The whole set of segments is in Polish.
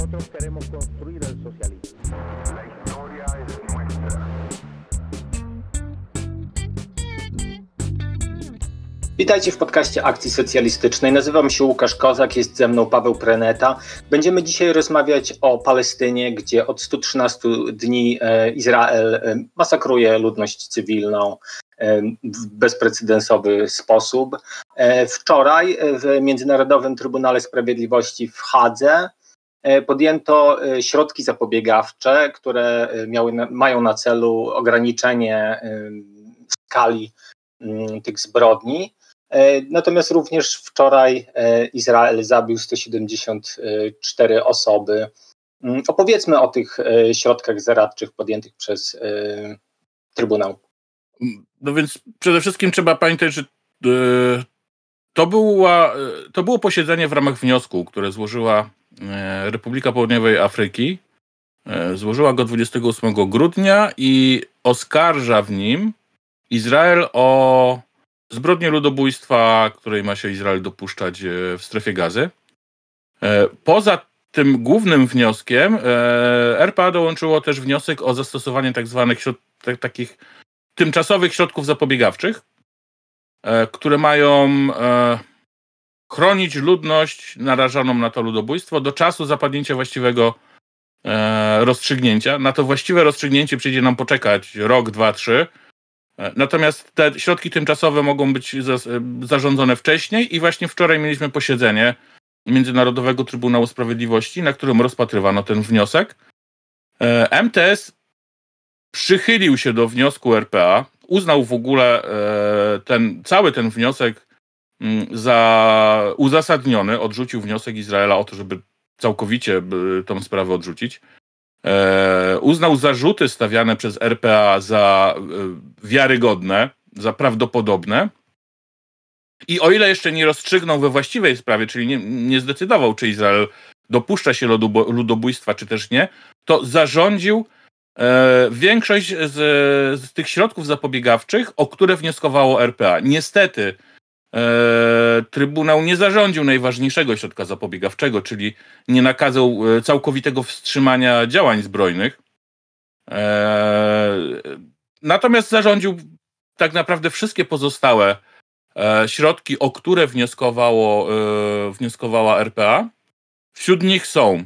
Nosotros queremos construir el socialismo. La historia es nuestra. Witajcie w podcaście Akcji Socjalistycznej. Nazywam się Łukasz Kozak, jest ze mną Paweł Preneta. Będziemy dzisiaj rozmawiać o Palestynie, gdzie od 113 dni e, Izrael e, masakruje ludność cywilną e, w bezprecedensowy sposób. Wczoraj w Międzynarodowym Trybunale Sprawiedliwości w Hadze podjęto środki zapobiegawcze, które miały, mają na celu ograniczenie skali mm, tych zbrodni. E, natomiast również wczoraj e, Izrael zabił 174 osoby. Mm, opowiedzmy o tych e, środkach zaradczych podjętych przez Trybunał. No więc przede wszystkim trzeba pamiętać, że to, była, to było posiedzenie w ramach wniosku, które złożyła Republika Południowej Afryki. Złożyła go 28 grudnia i oskarża w nim Izrael o zbrodnię ludobójstwa, której ma się Izrael dopuszczać e, w strefie gazy. E, poza tym głównym wnioskiem e, RPA dołączyło też wniosek o zastosowanie tak zwanych takich tymczasowych środków zapobiegawczych, które mają chronić ludność narażoną na to ludobójstwo do czasu zapadnięcia właściwego rozstrzygnięcia. Na to właściwe rozstrzygnięcie przyjdzie nam poczekać rok, dwa, trzy, E, natomiast te środki tymczasowe mogą być za, zarządzone wcześniej i właśnie wczoraj mieliśmy posiedzenie Międzynarodowego Trybunału Sprawiedliwości, na którym rozpatrywano ten wniosek. E, MTS przychylił się do wniosku RPA, uznał w ogóle e, ten, cały ten wniosek za uzasadniony, odrzucił wniosek Izraela o to, żeby całkowicie tą sprawę odrzucić. E, uznał zarzuty stawiane przez RPA za e, wiarygodne, za prawdopodobne. I o ile jeszcze nie rozstrzygnął we właściwej sprawie, czyli nie, nie zdecydował, czy Izrael dopuszcza się ludobójstwa, czy też nie, to zarządził e, większość z, z tych środków zapobiegawczych, o które wnioskowało RPA. Niestety, Trybunał nie zarządził najważniejszego środka zapobiegawczego, czyli nie nakazał e, całkowitego wstrzymania działań zbrojnych. E, natomiast zarządził tak naprawdę wszystkie pozostałe e, środki, o które wnioskowało, e, wnioskowała RPA. Wśród nich są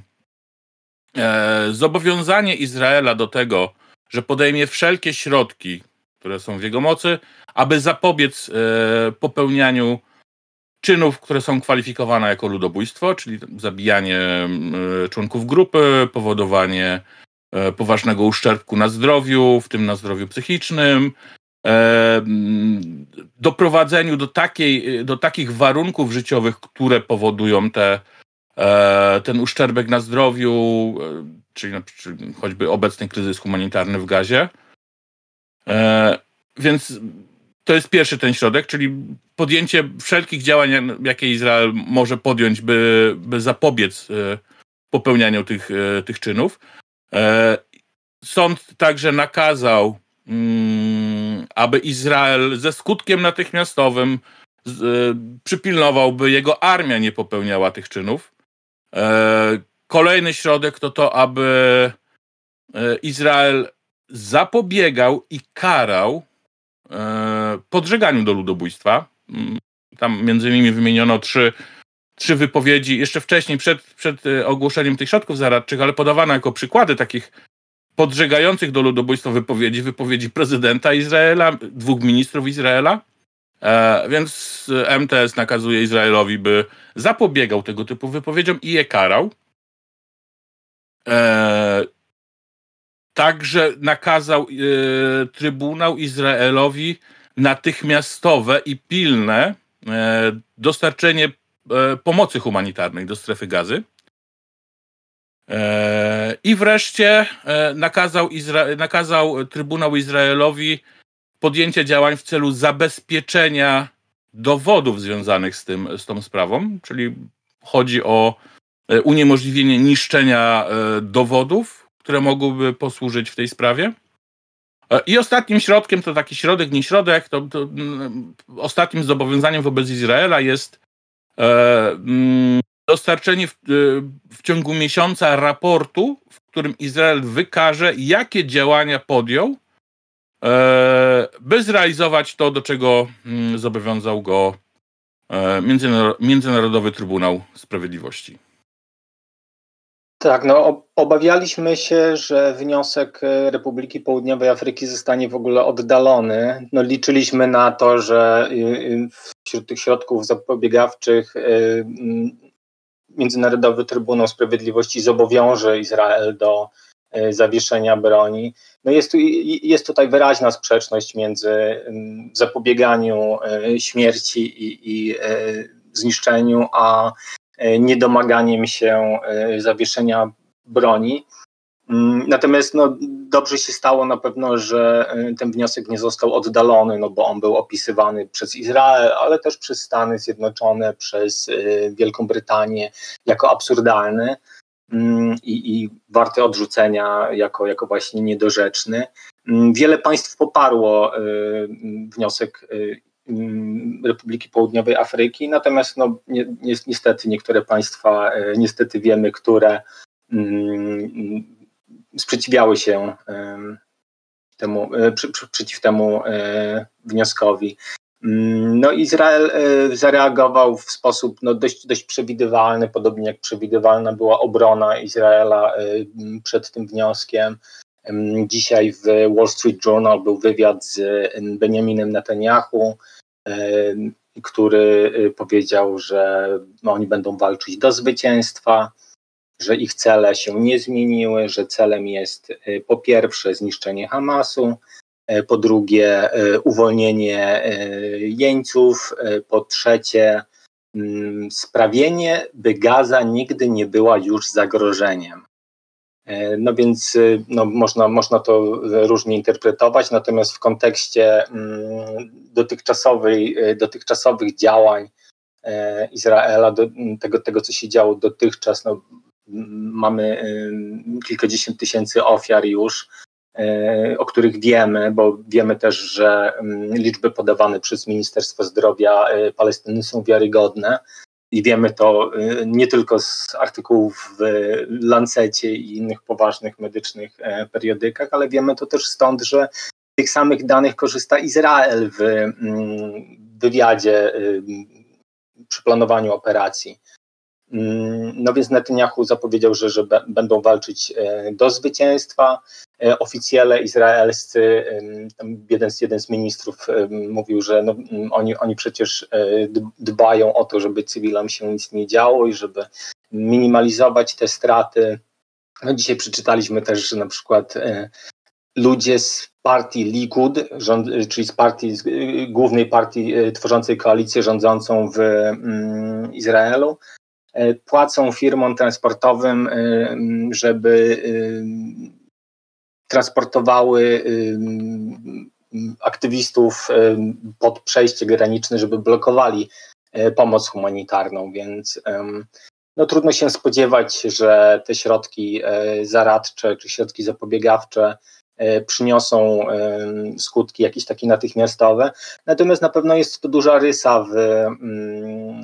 e, zobowiązanie Izraela do tego, że podejmie wszelkie środki, które są w jego mocy, aby zapobiec e, popełnianiu czynów, które są kwalifikowane jako ludobójstwo, czyli zabijanie e, członków grupy, powodowanie e, poważnego uszczerbku na zdrowiu, w tym na zdrowiu psychicznym, doprowadzeniu do, takiej, do takich warunków życiowych, które powodują te, ten uszczerbek na zdrowiu, czyli, choćby obecny kryzys humanitarny w Gazie. Więc to jest pierwszy ten środek, czyli podjęcie wszelkich działań, jakie Izrael może podjąć, by, by zapobiec e, popełnianiu tych, e, tych czynów. E, sąd także nakazał, mm, aby Izrael ze skutkiem natychmiastowym przypilnował, by jego armia nie popełniała tych czynów. Kolejny środek to to, aby Izrael zapobiegał i karał E, podżeganiu do ludobójstwa. Mm, tam między innymi wymieniono trzy, trzy wypowiedzi jeszcze wcześniej, przed, przed e, ogłoszeniem tych środków zaradczych, ale podawano jako przykłady takich podżegających do ludobójstwa wypowiedzi, wypowiedzi prezydenta Izraela, dwóch ministrów Izraela. E, więc MTS nakazuje Izraelowi, by zapobiegał tego typu wypowiedziom i je karał. E, Także nakazał e, Trybunał Izraelowi natychmiastowe i pilne e, dostarczenie e, pomocy humanitarnej do strefy gazy. I wreszcie nakazał, Izra nakazał Trybunał Izraelowi podjęcie działań w celu zabezpieczenia dowodów związanych z, tym, z tą sprawą, czyli chodzi o uniemożliwienie niszczenia dowodów które mogłyby posłużyć w tej sprawie. E, I ostatnim środkiem, to taki środek, nie środek, to, to mm, ostatnim zobowiązaniem wobec Izraela jest e, mm, dostarczenie w, w ciągu miesiąca raportu, w którym Izrael wykaże, jakie działania podjął, by zrealizować to, do czego mm, zobowiązał go Międzynarodowy Trybunał Sprawiedliwości. Tak, no obawialiśmy się, że wniosek e, Republiki Południowej Afryki zostanie w ogóle oddalony. No liczyliśmy na to, że y, y, wśród tych środków zapobiegawczych y, Międzynarodowy Trybunał Sprawiedliwości zobowiąże Izrael do zawieszenia broni. No jest, tu, jest tutaj wyraźna sprzeczność między zapobieganiu e, śmierci i, i zniszczeniu, a niedomaganiem się e, zawieszenia broni. Mm, natomiast no, dobrze się stało na pewno, że e, ten wniosek nie został oddalony, no bo on był opisywany przez Izrael, ale też przez Stany Zjednoczone, przez Wielką Brytanię jako absurdalny mm, i, i warty odrzucenia jako, jako właśnie niedorzeczny. Mm, wiele państw poparło wniosek Republiki Południowej Afryki, natomiast no, ni niestety niektóre państwa, e, niestety wiemy, które mm, sprzeciwiały się temu, e, przeciw temu e, wnioskowi. Mm, no Izrael zareagował w sposób no, dość, dość przewidywalny, podobnie jak przewidywalna była obrona Izraela przed tym wnioskiem. Dzisiaj w Wall Street Journal był wywiad z Benjaminem Netanyahu, który y, powiedział, że oni będą walczyć do zwycięstwa, że ich cele się nie zmieniły, że celem jest y, po pierwsze zniszczenie Hamasu, y, po drugie uwolnienie jeńców, po trzecie sprawienie, by Gaza nigdy nie była już zagrożeniem. E, no więc y, no, można, można to różnie interpretować, natomiast w kontekście mm, dotychczasowej, y, dotychczasowych działań e, Izraela, do, tego, tego, co się działo dotychczas, no, mamy y, kilkadziesiąt tysięcy ofiar już, e, o których wiemy, bo wiemy też, że liczby podawane przez Ministerstwo Zdrowia Palestyny są wiarygodne i wiemy to y, nie tylko z artykułów w Lancecie i innych poważnych medycznych e, periodykach, ale wiemy to też stąd, że tych samych danych korzysta Izrael w mm, wywiadzie przy planowaniu operacji. Mm, no więc Netanyahu zapowiedział, że, że będą walczyć e, do zwycięstwa. E, oficjele izraelscy, jeden z, jeden z ministrów mówił, że no, oni, oni przecież e, dbają o to, żeby cywilom się nic nie działo i żeby minimalizować te straty. No, dzisiaj przeczytaliśmy też, że na przykład ludzie z partii Likud, rząd, czyli z partii, z głównej partii tworzącej koalicję rządzącą w Izraelu, E, płacą firmom transportowym, e, żeby e, transportowały aktywistów pod przejście graniczne, żeby blokowali pomoc humanitarną, więc no, trudno się spodziewać, że te środki zaradcze czy środki zapobiegawcze przyniosą skutki jakieś takie natychmiastowe. Natomiast na pewno jest to duża rysa w,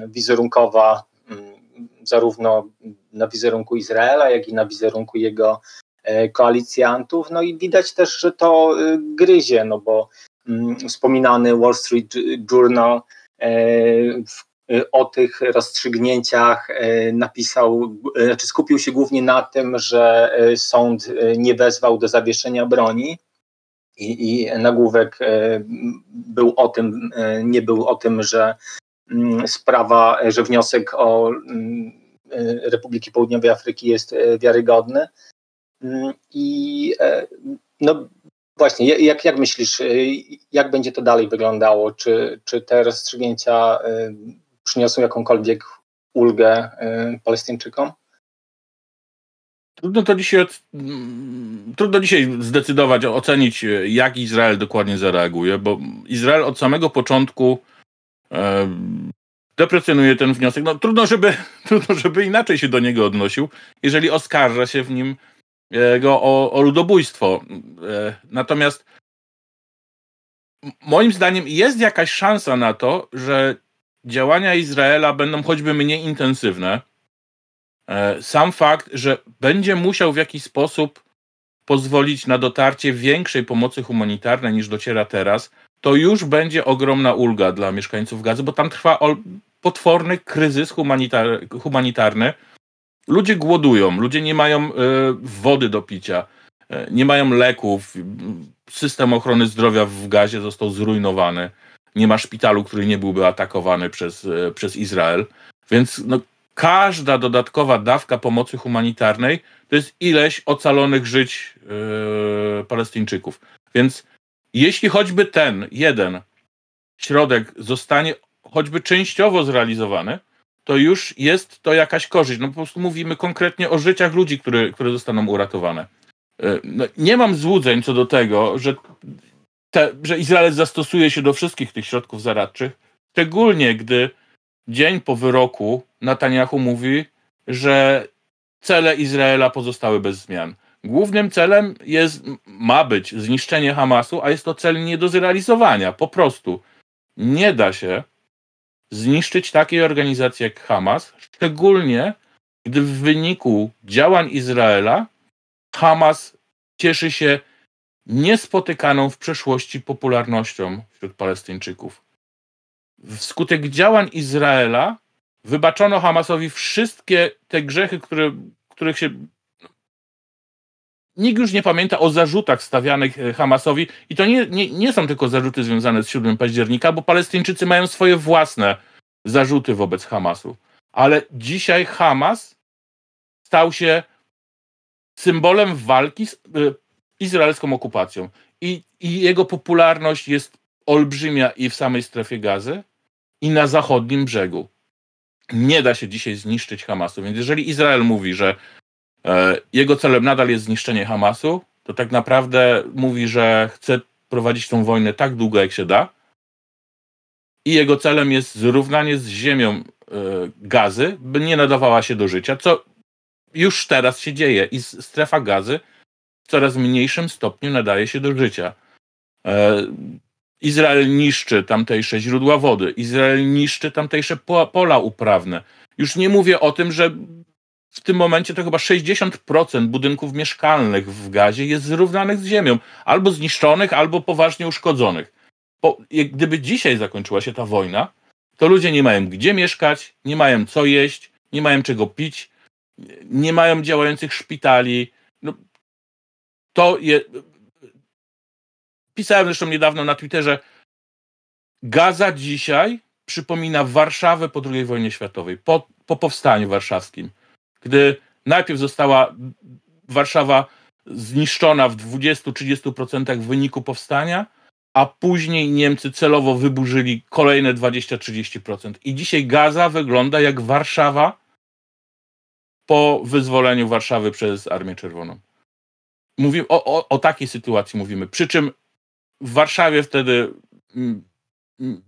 wizerunkowa zarówno na wizerunku Izraela, jak i na wizerunku jego e, koalicjantów. No i widać też, że to e, gryzie, no bo mm, wspominany Wall Street Journal e, o tych rozstrzygnięciach napisał, znaczy skupił się głównie na tym, że sąd nie wezwał do zawieszenia broni. I, i nagłówek był o tym, nie był o tym, że mm, sprawa, że wniosek o mm, Republiki Południowej Afryki jest e, wiarygodny. Mm, I e, no właśnie, jak, jak myślisz, jak będzie to dalej wyglądało? Czy, czy te rozstrzygnięcia przyniosą jakąkolwiek ulgę Palestyńczykom? Trudno to dzisiaj, mm, trudno dzisiaj zdecydować, ocenić, jak Izrael dokładnie zareaguje, bo Izrael od samego początku deprecjonuje ten wniosek. No trudno żeby, trudno, żeby inaczej się do niego odnosił, jeżeli oskarża się w nim e, go o, o ludobójstwo. E, natomiast moim zdaniem jest jakaś szansa na to, że działania Izraela będą choćby mniej intensywne, E, sam fakt, że będzie musiał w jakiś sposób pozwolić na dotarcie większej pomocy humanitarnej niż dociera teraz, to już będzie ogromna ulga dla mieszkańców Gazy, bo tam trwa potworny kryzys humanitar humanitarny. Ludzie głodują, ludzie nie mają y, wody do picia, y, nie mają leków, system ochrony zdrowia w Gazie został zrujnowany. Nie ma szpitalu, który nie byłby atakowany przez, y, przez Izrael. Więc no, każda dodatkowa dawka pomocy humanitarnej to jest ileś ocalonych żyć Palestyńczyków. Więc jeśli choćby ten jeden środek zostanie choćby częściowo zrealizowany, to już jest to jakaś korzyść. No po prostu mówimy konkretnie o życiach ludzi, które, które zostaną uratowane. Yy, no, nie mam złudzeń co do tego, że, te, że Izrael zastosuje się do wszystkich tych środków zaradczych, szczególnie gdy dzień po wyroku Netanyahu mówi, że cele Izraela pozostały bez zmian. Głównym celem jest, ma być zniszczenie Hamasu, a jest to cel nie do zrealizowania. Po prostu nie da się zniszczyć takiej organizacji jak Hamas, szczególnie gdy w wyniku działań Izraela Hamas cieszy się niespotykaną w przeszłości popularnością wśród Palestyńczyków. Wskutek działań Izraela wybaczono Hamasowi wszystkie te grzechy, które, których się. Nikt już nie pamięta o zarzutach stawianych e, Hamasowi, i to nie, nie, nie są tylko zarzuty związane z 7 października, bo Palestyńczycy mają swoje własne zarzuty wobec Hamasu. Ale dzisiaj Hamas stał się symbolem walki z y, izraelską okupacją. I, I jego popularność jest olbrzymia i w samej strefie gazy, i na zachodnim brzegu. Nie da się dzisiaj zniszczyć Hamasu, więc jeżeli Izrael mówi, że e, jego celem nadal jest zniszczenie Hamasu, to tak naprawdę mówi, że chce prowadzić tą wojnę tak długo, jak się da. I jego celem jest zrównanie z ziemią e, gazy, by nie nadawała się do życia, co już teraz się dzieje. I strefa gazy w coraz mniejszym stopniu nadaje się do życia. E, Izrael niszczy tamtejsze źródła wody, Izrael niszczy tamtejsze pola uprawne. Już nie mówię o tym, że w tym momencie to chyba 60% budynków mieszkalnych w Gazie jest zrównanych z ziemią, albo zniszczonych, albo poważnie uszkodzonych. Bo gdyby dzisiaj zakończyła się ta wojna, to ludzie nie mają gdzie mieszkać, nie mają co jeść, nie mają czego pić, nie mają działających szpitali. No, to je, Pisałem zresztą niedawno na Twitterze, Gaza dzisiaj przypomina Warszawę po II wojnie światowej, po, po powstaniu warszawskim, gdy najpierw została Warszawa zniszczona w 20-30% w wyniku powstania, a później Niemcy celowo wyburzyli kolejne 20-30%. I dzisiaj Gaza wygląda jak Warszawa po wyzwoleniu Warszawy przez Armię Czerwoną. Mówimy o, o, o takiej sytuacji mówimy. Przy czym w Warszawie wtedy mm, mm,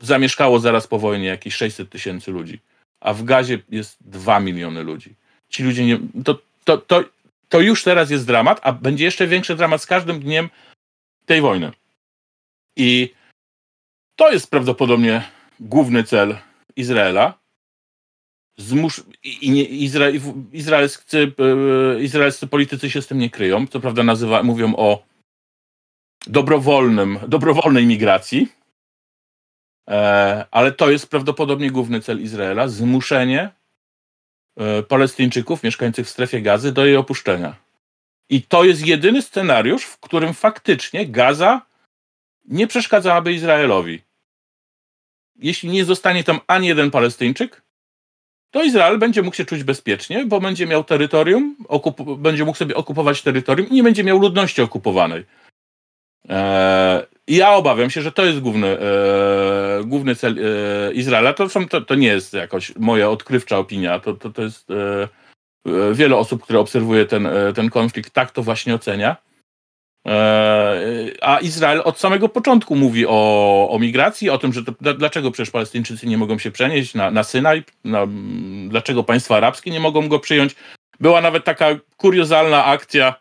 zamieszkało zaraz po wojnie jakieś 600 tysięcy ludzi, a w Gazie jest 2 miliony ludzi. Ci ludzie nie. To, to, to, to już teraz jest dramat, a będzie jeszcze większy dramat z każdym dniem tej wojny. I to jest prawdopodobnie główny cel Izraela. I nie, Izra... izraelscy, e, izraelscy politycy się z tym nie kryją. Co prawda nazywa, mówią o dobrowolnym, dobrowolnej migracji, ale to jest prawdopodobnie główny cel Izraela zmuszenie e, Palestyńczyków mieszkających w strefie gazy do jej opuszczenia. I to jest jedyny scenariusz, w którym faktycznie Gaza nie przeszkadzałaby Izraelowi. Jeśli nie zostanie tam ani jeden Palestyńczyk, to Izrael będzie mógł się czuć bezpiecznie, bo będzie miał terytorium, będzie mógł sobie okupować terytorium i nie będzie miał ludności okupowanej. E, ja obawiam się, że to jest główny, e, główny cel e, Izraela. To, są, to, to nie jest jakoś moja odkrywcza opinia. To, to, to jest wiele osób, które obserwuje ten, ten konflikt, tak to właśnie ocenia. A Izrael od samego początku mówi o, o migracji, o tym, że to, dlaczego przecież Palestyńczycy nie mogą się przenieść na, na Synaj, na, dlaczego państwa arabskie nie mogą go przyjąć. Była nawet taka kuriozalna akcja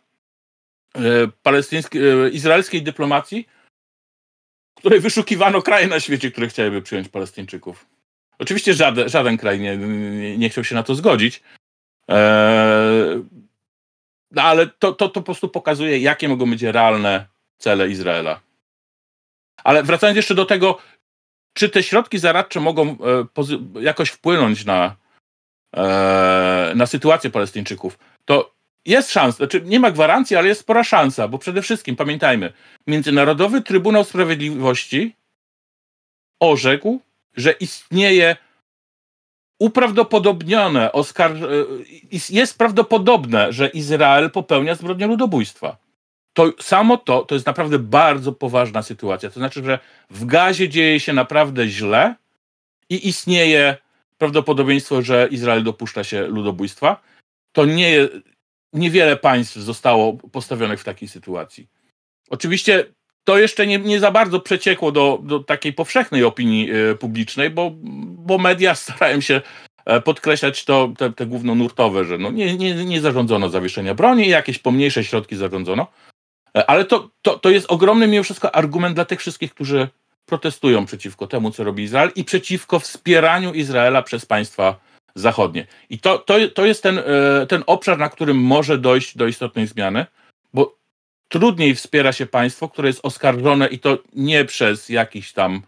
E, e, izraelskiej dyplomacji, której wyszukiwano kraje na świecie, które chciałyby przyjąć Palestyńczyków. Oczywiście żaden, żaden kraj nie, nie, nie chciał się na to zgodzić. No ale to, to, to po prostu pokazuje, jakie mogą być realne cele Izraela. Ale wracając jeszcze do tego, czy te środki zaradcze mogą jakoś wpłynąć na, na sytuację Palestyńczyków, to jest szansa, znaczy nie ma gwarancji, ale jest spora szansa, bo przede wszystkim pamiętajmy, Międzynarodowy Trybunał Sprawiedliwości orzekł, że istnieje uprawdopodobnione, oskar... E, jest prawdopodobne, że Izrael popełnia zbrodnię ludobójstwa. To samo to, to jest naprawdę bardzo poważna sytuacja. To znaczy, że w gazie dzieje się naprawdę źle i istnieje prawdopodobieństwo, że Izrael dopuszcza się ludobójstwa. To nie, niewiele państw zostało postawionych w takiej sytuacji. Oczywiście to jeszcze nie, nie za bardzo przeciekło do, do takiej powszechnej opinii e, publicznej, bo, bo media starają się e, podkreślać to, te, te głównonurtowe, że no nie, nie, nie zarządzono zawieszenia broni, jakieś pomniejsze środki zarządzono. E, ale to, to, to jest ogromny mimo wszystko argument dla tych wszystkich, którzy protestują przeciwko temu, co robi Izrael i przeciwko wspieraniu Izraela przez państwa zachodnie. I to, to, to jest ten, e, ten obszar, na którym może dojść do istotnej zmiany, bo trudniej wspiera się państwo, które jest oskarżone i to nie przez jakiś tam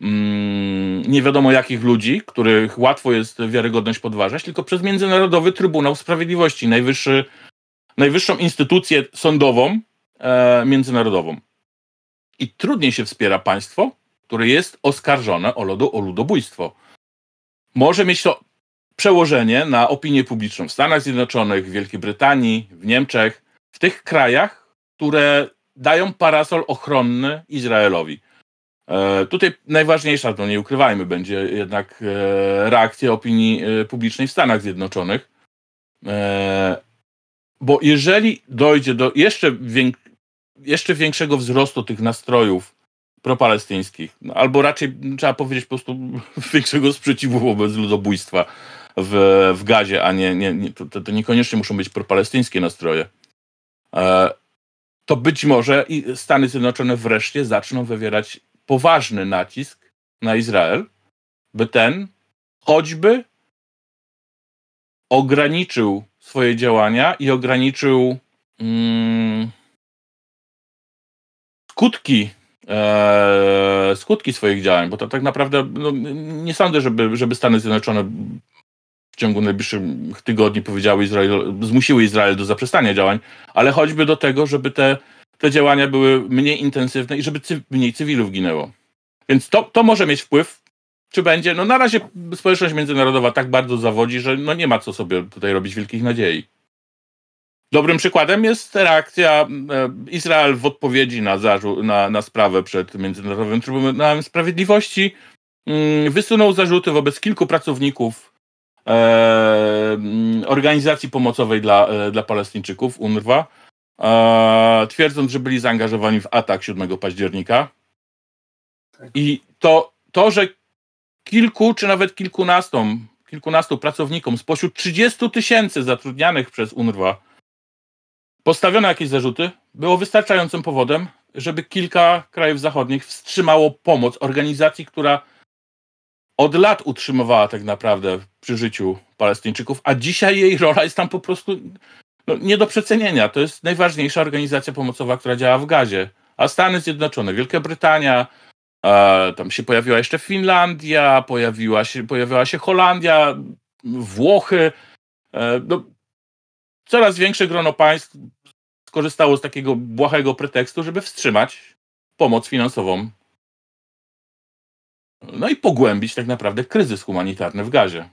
mm, nie wiadomo jakich ludzi, których łatwo jest wiarygodność podważać, tylko przez Międzynarodowy Trybunał Sprawiedliwości, najwyższy, najwyższą instytucję sądową e, międzynarodową. I trudniej się wspiera państwo, które jest oskarżone o, lodu, o ludobójstwo. Może mieć to przełożenie na opinię publiczną w Stanach Zjednoczonych, w Wielkiej Brytanii, w Niemczech, w tych krajach, które dają parasol ochronny Izraelowi. E, tutaj najważniejsza, to nie ukrywajmy, będzie jednak e, reakcja opinii e, publicznej w Stanach Zjednoczonych. Bo jeżeli dojdzie do jeszcze, jeszcze większego wzrostu tych nastrojów propalestyńskich, no, albo raczej trzeba powiedzieć po prostu większego sprzeciwu wobec ludobójstwa w, w gazie, a nie, nie, nie to, to, niekoniecznie muszą być propalestyńskie nastroje, e, to być może i Stany Zjednoczone wreszcie zaczną wywierać poważny nacisk na Izrael, by ten choćby ograniczył swoje działania i ograniczył mm, skutki e, skutki swoich działań, bo to tak naprawdę no, nie sądzę, żeby, żeby Stany Zjednoczone ciągu najbliższych tygodni powiedziały Izrael, zmusiły Izrael do zaprzestania działań, ale choćby do tego, żeby te, te działania były mniej intensywne i żeby cy, mniej cywilów ginęło. Więc to, to może mieć wpływ. Czy będzie? No na razie społeczność międzynarodowa tak bardzo zawodzi, że no nie ma co sobie tutaj robić wielkich nadziei. Dobrym przykładem jest reakcja e, Izrael w odpowiedzi na, zarzut, na, na sprawę przed Międzynarodowym Trybunałem Sprawiedliwości. Mm, wysunął zarzuty wobec kilku pracowników organizacji pomocowej dla, e, dla Palestyńczyków, UNRWA, e, twierdząc, że byli zaangażowani w atak 7 października. I to, to że kilku czy nawet kilkunastu, kilkunastu pracownikom spośród 30 tysięcy zatrudnianych przez UNRWA postawiono jakieś zarzuty, było wystarczającym powodem, żeby kilka krajów zachodnich wstrzymało pomoc organizacji, która od lat utrzymywała tak naprawdę przy życiu Palestyńczyków, a dzisiaj jej rola jest tam po prostu no, nie do przecenienia. To jest najważniejsza organizacja pomocowa, która działa w Gazie. A Stany Zjednoczone, Wielka Brytania, e, tam się pojawiła jeszcze Finlandia, pojawiła się, pojawiła się Holandia, Włochy. E, no, coraz większe grono państw skorzystało z takiego błahego pretekstu, żeby wstrzymać pomoc finansową. No i pogłębić tak naprawdę kryzys humanitarny w gazie.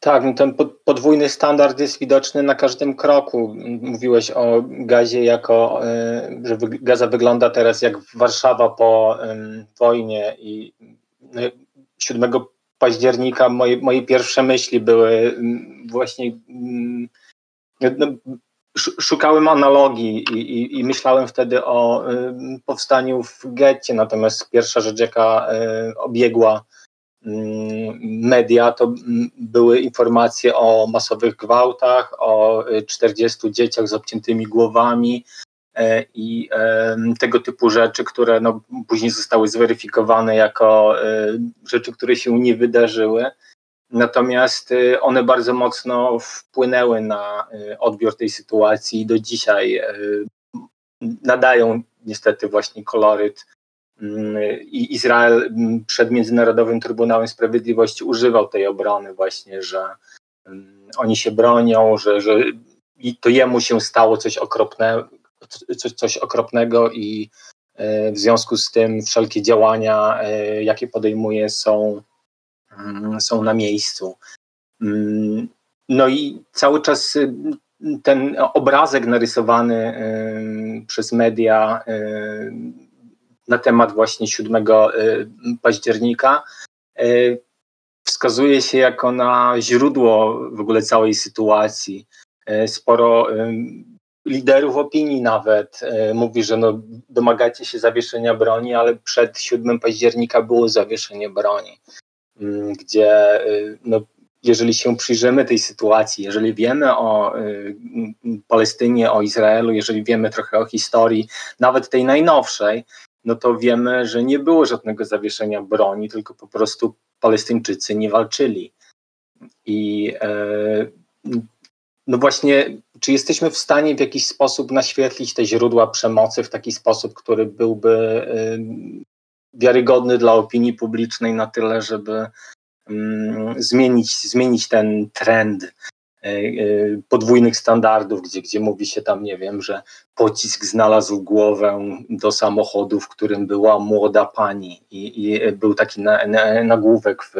Tak, no ten podwójny standard jest widoczny na każdym kroku. Mówiłeś o gazie jako, e, że Gaza wygląda teraz jak Warszawa po wojnie i 7 no, października moje, moje pierwsze myśli były właśnie no, szukałem analogii i, i, i, myślałem wtedy o powstaniu w getcie, natomiast pierwsza rzecz, jaka y, obiegła media, to były informacje o masowych gwałtach, o 40 y, dzieciach z obciętymi głowami, i tego typu rzeczy, które no, później zostały zweryfikowane jako rzeczy, które się nie wydarzyły. Natomiast one bardzo mocno wpłynęły na odbiór tej sytuacji i do dzisiaj nadają niestety właśnie koloryt. Mm, i Izrael mm, przed Międzynarodowym Trybunałem Sprawiedliwości używał tej obrony właśnie, że mm, oni się bronią, że, że to jemu się stało coś okropnego, coś, coś okropnego i w związku z tym wszelkie działania, jakie podejmuje są, są na miejscu. No i cały czas ten obrazek narysowany przez media na temat właśnie 7 października wskazuje się jako na źródło w ogóle całej sytuacji. Sporo liderów opinii nawet mówi, że no, domagacie się zawieszenia broni, ale przed 7 października było zawieszenie broni, gdzie e, no, jeżeli się przyjrzymy tej sytuacji, jeżeli wiemy o y, Palestynie, o Izraelu, jeżeli wiemy trochę o historii, nawet tej najnowszej, no to wiemy, że nie było żadnego zawieszenia broni, tylko po prostu Palestyńczycy nie walczyli. I e, no właśnie, czy jesteśmy w stanie w jakiś sposób naświetlić te źródła przemocy w taki sposób, który byłby y, wiarygodny dla opinii publicznej na tyle, żeby Mm, zmienić, zmienić ten trend e, e, podwójnych standardów, gdzie, gdzie mówi się tam, nie wiem, że pocisk znalazł głowę do samochodu, w którym była młoda pani i, i był taki na, na, nagłówek w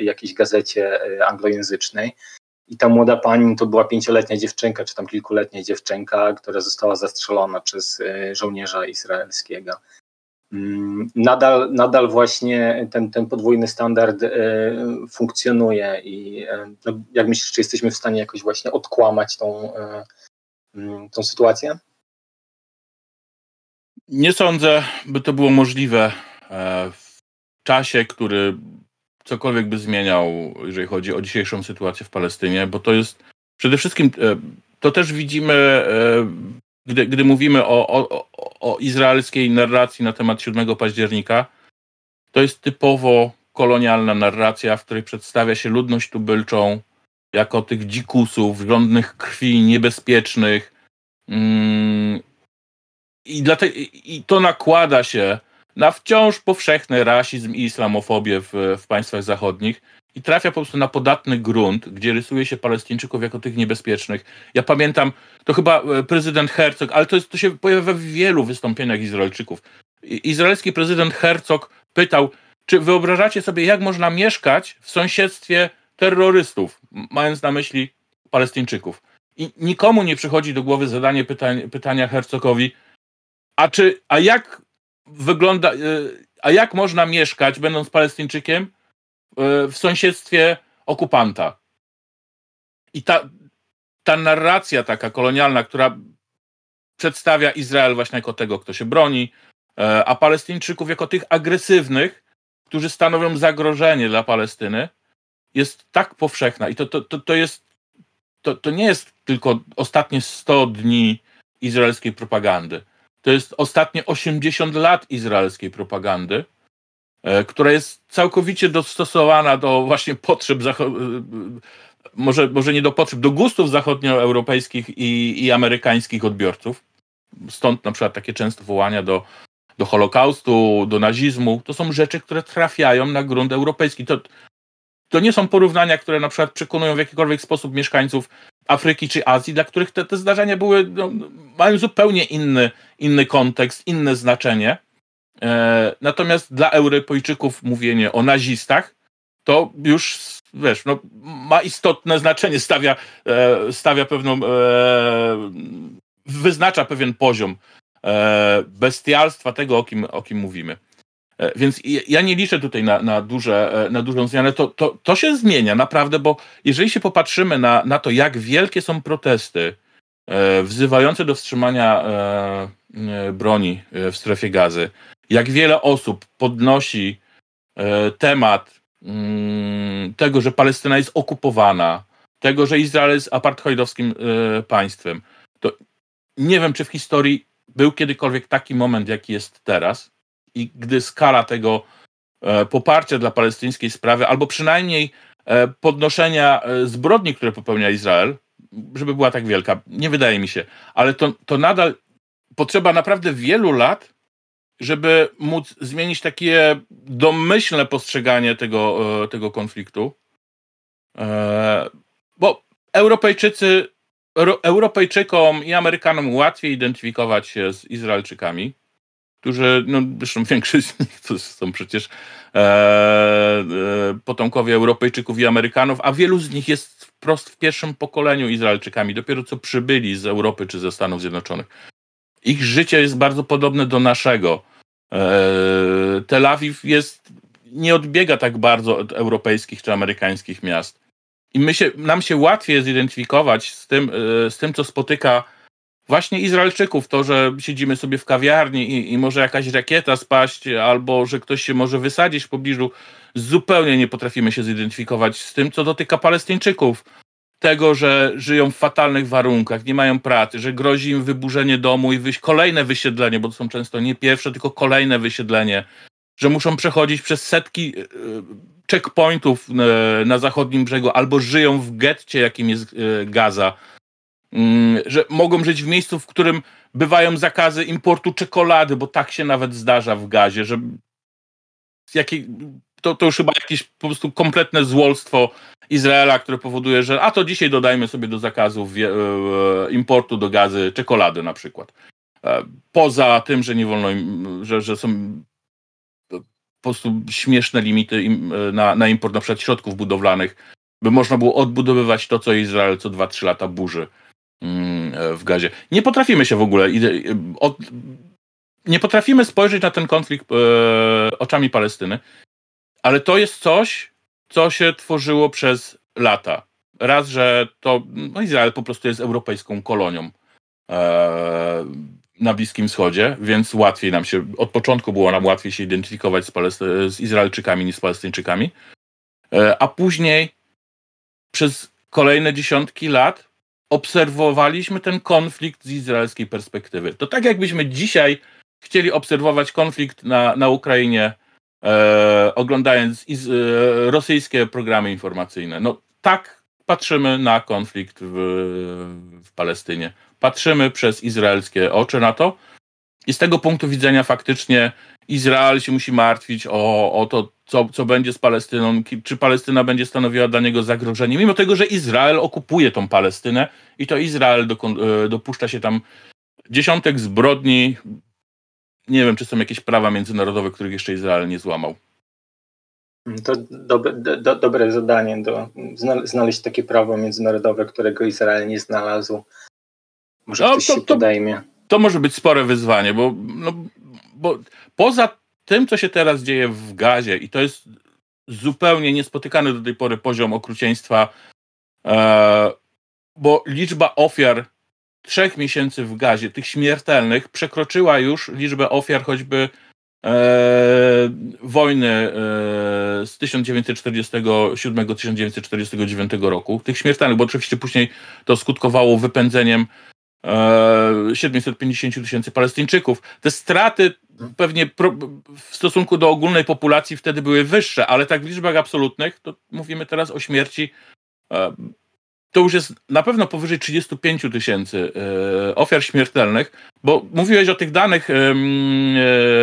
jakiejś gazecie e, anglojęzycznej. I ta młoda pani to była pięcioletnia dziewczynka, czy tam kilkuletnia dziewczynka, która została zastrzelona przez żołnierza izraelskiego. Mm, nadal, nadal właśnie ten, ten podwójny standard e, funkcjonuje i e, no, jak myślisz, czy jesteśmy w stanie jakoś właśnie odkłamać tą, e, mm, tą sytuację? Nie sądzę, by to było możliwe w czasie, który cokolwiek by zmieniał, jeżeli chodzi o dzisiejszą sytuację w Palestynie, bo to jest przede wszystkim, to też widzimy gdy, gdy mówimy o, o, o izraelskiej narracji na temat 7 października, to jest typowo kolonialna narracja, w której przedstawia się ludność tubylczą jako tych dzikusów, żądnych krwi, niebezpiecznych. Mm, i, dlatego, I to nakłada się na wciąż powszechny rasizm i islamofobię w, w państwach zachodnich i trafia po prostu na podatny grunt, gdzie rysuje się Palestyńczyków jako tych niebezpiecznych. Ja pamiętam, to chyba e, prezydent Herzog, ale to, jest, to się pojawia w wielu wystąpieniach Izraelczyków. Izraelski prezydent Herzog pytał, czy wyobrażacie sobie, jak można mieszkać w sąsiedztwie terrorystów, mając na myśli Palestyńczyków. I nikomu nie przychodzi do głowy zadanie pytań, pytania Herzogowi, a czy, a jak wygląda, e, a jak można mieszkać, będąc Palestyńczykiem, w sąsiedztwie okupanta. I ta, ta narracja taka kolonialna, która przedstawia Izrael właśnie jako tego, kto się broni, e, a Palestyńczyków jako tych agresywnych, którzy stanowią zagrożenie dla Palestyny, jest tak powszechna. I to, to, to, to jest to, to nie jest tylko ostatnie 100 dni izraelskiej propagandy. To jest ostatnie 80 lat izraelskiej propagandy, E, która jest całkowicie dostosowana do właśnie potrzeb, e, może, może nie do potrzeb, do gustów zachodnioeuropejskich i, i amerykańskich odbiorców. Stąd na przykład takie częste wołania do, do Holokaustu, do nazizmu. To są rzeczy, które trafiają na grunt europejski. To, to nie są porównania, które na przykład przekonują w jakikolwiek sposób mieszkańców Afryki czy Azji, dla których te, te zdarzenia były, no, mają zupełnie inny, inny kontekst, inne znaczenie. E, natomiast dla Europejczyków mówienie o nazistach to już wiesz, no, ma istotne znaczenie, stawia, e, stawia pewną, e, wyznacza pewien poziom bestialstwa tego, o kim, o kim mówimy. Więc ja nie liczę tutaj na, na, duże, na dużą zmianę. To, to, to się zmienia naprawdę, bo jeżeli się popatrzymy na, na to, jak wielkie są protesty wzywające do wstrzymania broni w strefie gazy, jak wiele osób podnosi e, temat mm, tego, że Palestyna jest okupowana, tego, że Izrael jest apartheidowskim e, państwem, to nie wiem, czy w historii był kiedykolwiek taki moment, jaki jest teraz, i gdy skala tego e, poparcia dla palestyńskiej sprawy, albo przynajmniej podnoszenia zbrodni, które popełnia Izrael, żeby była tak wielka. Nie wydaje mi się. Ale to, to nadal potrzeba naprawdę wielu lat, żeby móc zmienić takie domyślne postrzeganie tego, e, tego konfliktu. E, bo Europejczycy, Europejczykom i Amerykanom łatwiej identyfikować się z Izraelczykami, którzy, no zresztą większość z nich to są przecież e, e, potomkowie Europejczyków i Amerykanów, a wielu z nich jest wprost w pierwszym pokoleniu Izraelczykami, dopiero co przybyli z Europy czy ze Stanów Zjednoczonych. Ich życie jest bardzo podobne do naszego. E, Tel Awiw jest, nie odbiega tak bardzo od europejskich czy amerykańskich miast. I my się, nam się łatwiej zidentyfikować z tym, e, z tym, co spotyka właśnie Izraelczyków. To, że siedzimy sobie w kawiarni i, i może jakaś rakieta spaść, albo że ktoś się może wysadzić w pobliżu. Zupełnie nie potrafimy się zidentyfikować z tym, co dotyka Palestyńczyków tego, że żyją w fatalnych warunkach, nie mają pracy, że grozi im wyburzenie domu i wyjść kolejne wysiedlenie, bo to są często nie pierwsze, tylko kolejne wysiedlenie, że muszą przechodzić przez setki e, checkpointów e, na zachodnim brzegu albo żyją w getcie, jakim jest e, Gaza, mm, że mogą żyć w miejscu, w którym bywają zakazy importu czekolady, bo tak się nawet zdarza w Gazie, że jakie, to, to już chyba jakieś po prostu kompletne złolstwo Izraela, które powoduje, że a to dzisiaj dodajmy sobie do zakazów e, importu do gazy czekolady na przykład. E, poza tym, że nie wolno im, że, że są po prostu śmieszne limity e, na, na import na przykład środków budowlanych, by można było odbudowywać to, co Izrael co 2-3 lata burzy mm, w gazie. Nie potrafimy się w ogóle nie potrafimy spojrzeć na ten konflikt oczami Palestyny ale to jest coś, co się tworzyło przez lata. Raz, że to no Izrael po prostu jest europejską kolonią e, na Bliskim Wschodzie, więc łatwiej nam się, od początku było nam łatwiej się identyfikować z, Palesty- z Izraelczykami niż z Palestyńczykami. E, a później przez kolejne dziesiątki lat obserwowaliśmy ten konflikt z izraelskiej perspektywy. To tak jakbyśmy dzisiaj chcieli obserwować konflikt na, na Ukrainie e, oglądając iz, e, rosyjskie programy informacyjne. No tak patrzymy na konflikt w, w Palestynie. Patrzymy przez izraelskie oczy na to i z tego punktu widzenia faktycznie Izrael się musi martwić o, o to, co, co będzie z Palestyną, czy Palestyna będzie stanowiła dla niego zagrożenie, mimo tego, że Izrael okupuje tą Palestynę i to Izrael e, dopuszcza się tam dziesiątek zbrodni, nie wiem, czy są jakieś prawa międzynarodowe, których jeszcze Izrael nie złamał. To dobre, do, dobre zadanie, do, znaleźć takie prawo międzynarodowe, którego Izrael nie znalazł. Może no, ktoś to, się to, podejmie. To może być spore wyzwanie, bo, no, bo poza tym, co się teraz dzieje w Gazie, i to jest zupełnie niespotykany do tej pory poziom okrucieństwa, e, bo liczba ofiar trzech miesięcy w gazie, tych śmiertelnych, przekroczyła już liczbę ofiar choćby e, wojny e, z 1947-1949 roku, tych śmiertelnych, bo oczywiście później to skutkowało wypędzeniem e, 750 tysięcy Palestyńczyków. Te straty pewnie pro, w stosunku do ogólnej populacji wtedy były wyższe, ale tak w liczbach absolutnych to mówimy teraz o śmierci e, to już jest na pewno powyżej 35 tysięcy e, ofiar śmiertelnych, bo mówiłeś o tych danych e,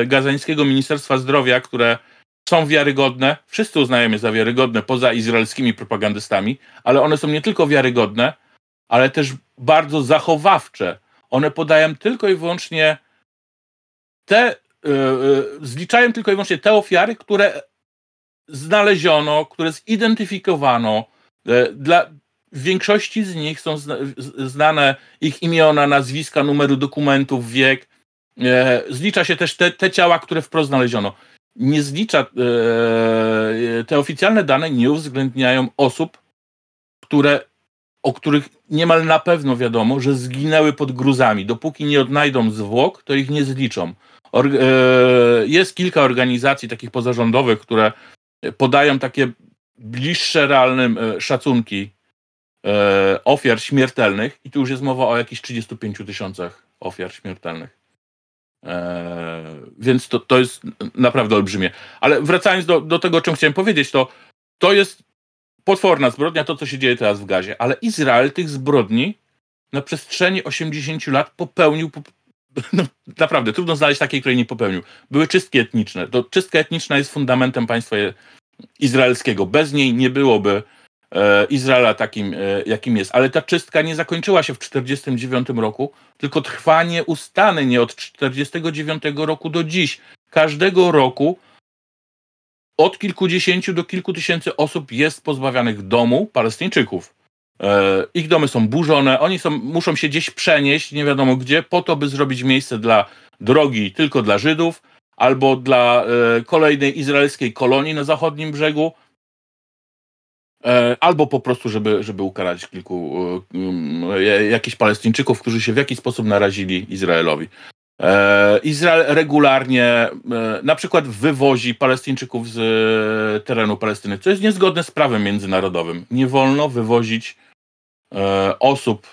gazańskiego Ministerstwa Zdrowia, które są wiarygodne, wszyscy uznają je za wiarygodne poza izraelskimi propagandystami, ale one są nie tylko wiarygodne, ale też bardzo zachowawcze. One podają tylko i wyłącznie te, e, zliczają tylko i wyłącznie te ofiary, które znaleziono, które zidentyfikowano dla, w większości z nich są znane ich imiona, nazwiska, numeru dokumentów, wiek. E, zlicza się też te, te ciała, które wprost znaleziono. Nie zlicza, e, te oficjalne dane nie uwzględniają osób, które, o których niemal na pewno wiadomo, że zginęły pod gruzami. Dopóki nie odnajdą zwłok, to ich nie zliczą. E, jest kilka organizacji takich pozarządowych, które podają takie bliższe realnym szacunki e, ofiar śmiertelnych i tu już jest mowa o jakichś 35 tysiącach ofiar śmiertelnych. E, więc to, to jest naprawdę olbrzymie. Ale wracając do, do tego, o czym chciałem powiedzieć, to to jest potworna zbrodnia, to co się dzieje teraz w Gazie, ale Izrael tych zbrodni na przestrzeni 80 lat popełnił no, naprawdę trudno znaleźć takiej, której nie popełnił. Były czystki etniczne. To czystka etniczna jest fundamentem państwa izraelskiego. Bez niej nie byłoby e, Izraela takim, e, jakim jest. Ale ta czystka nie zakończyła się w 1949 roku, tylko trwa nieustannie od 1949 roku do dziś. Każdego roku od kilkudziesięciu do kilku tysięcy osób jest pozbawianych domu, Palestyńczyków. E, ich domy są burzone, oni są, muszą się gdzieś przenieść, nie wiadomo gdzie, po to, by zrobić miejsce dla drogi tylko dla Żydów, albo dla e, kolejnej izraelskiej kolonii na zachodnim brzegu, e, albo po prostu, żeby, żeby ukarać kilku jakichś Palestyńczyków, którzy się w jakiś sposób narazili Izraelowi. Izrael regularnie na przykład wywozi Palestyńczyków z terenu Palestyny, co jest niezgodne z prawem międzynarodowym. Nie wolno wywozić E, osób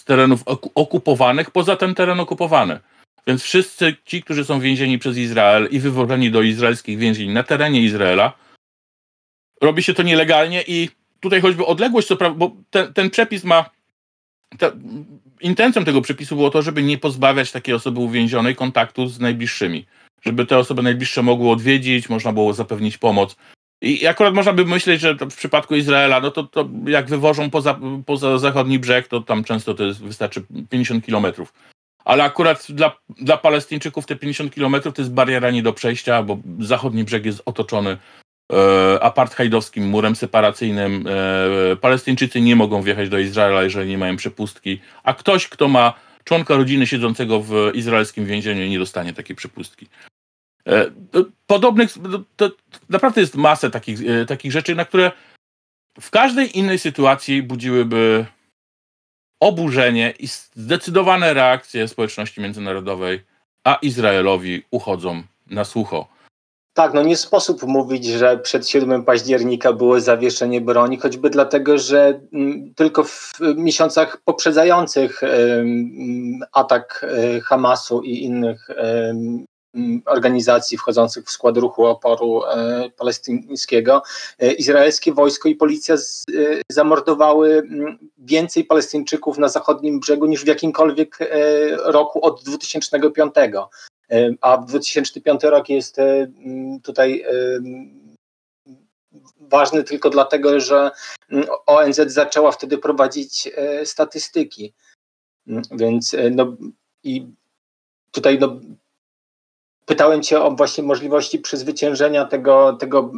z terenów okupowanych poza ten teren okupowany. Więc wszyscy ci, którzy są więzieni przez Izrael i wywożeni do izraelskich więzień na terenie Izraela, robi się to nielegalnie i tutaj choćby odległość, co bo ten, ten przepis ma. Te, intencją tego przepisu było to, żeby nie pozbawiać takiej osoby uwięzionej kontaktu z najbliższymi. Żeby te osoby najbliższe mogły odwiedzić, można było zapewnić pomoc. I akurat można by myśleć, że w przypadku Izraela, no to, to jak wywożą poza, poza zachodni brzeg, to tam często to jest, wystarczy 50 kilometrów. Ale akurat dla, dla Palestyńczyków te 50 kilometrów to jest bariera nie do przejścia, bo zachodni brzeg jest otoczony apartheidowskim murem separacyjnym. E, Palestyńczycy nie mogą wjechać do Izraela, jeżeli nie mają przepustki, a ktoś, kto ma członka rodziny siedzącego w izraelskim więzieniu, nie dostanie takiej przepustki. E, podobnych, to naprawdę jest masę takich, e, takich rzeczy, na które w każdej innej sytuacji budziłyby oburzenie i zdecydowane reakcje społeczności międzynarodowej, a Izraelowi uchodzą na słucho. Tak, no nie sposób mówić, że przed 7 października było zawieszenie broni, choćby dlatego, że mm, tylko w miesiącach poprzedzających atak e, Hamasu i innych organizacji wchodzących w skład ruchu oporu e, palestyńskiego, e, izraelskie wojsko i policja zamordowały mm, więcej Palestyńczyków na zachodnim brzegu niż w jakimkolwiek roku od 2005. A 2005 rok jest mm, tutaj ważny tylko dlatego, że ONZ zaczęła wtedy prowadzić statystyki. Więc no i tutaj no, pytałem Cię o właśnie możliwości przezwyciężenia tego, tego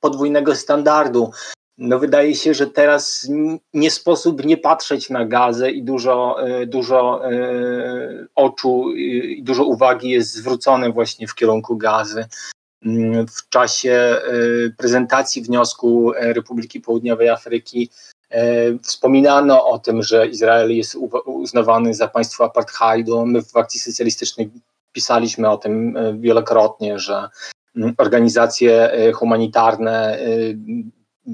podwójnego standardu. No wydaje się, że teraz nie sposób nie patrzeć na gazę i dużo, e, dużo e, oczu i dużo uwagi jest zwrócone właśnie w kierunku gazy. Mm, w czasie e, prezentacji wniosku Republiki Południowej Afryki wspominano o tym, że Izrael jest uznawany za państwo apartheidu. My w akcji socjalistycznej pisaliśmy o tym wielokrotnie, że mm, organizacje humanitarne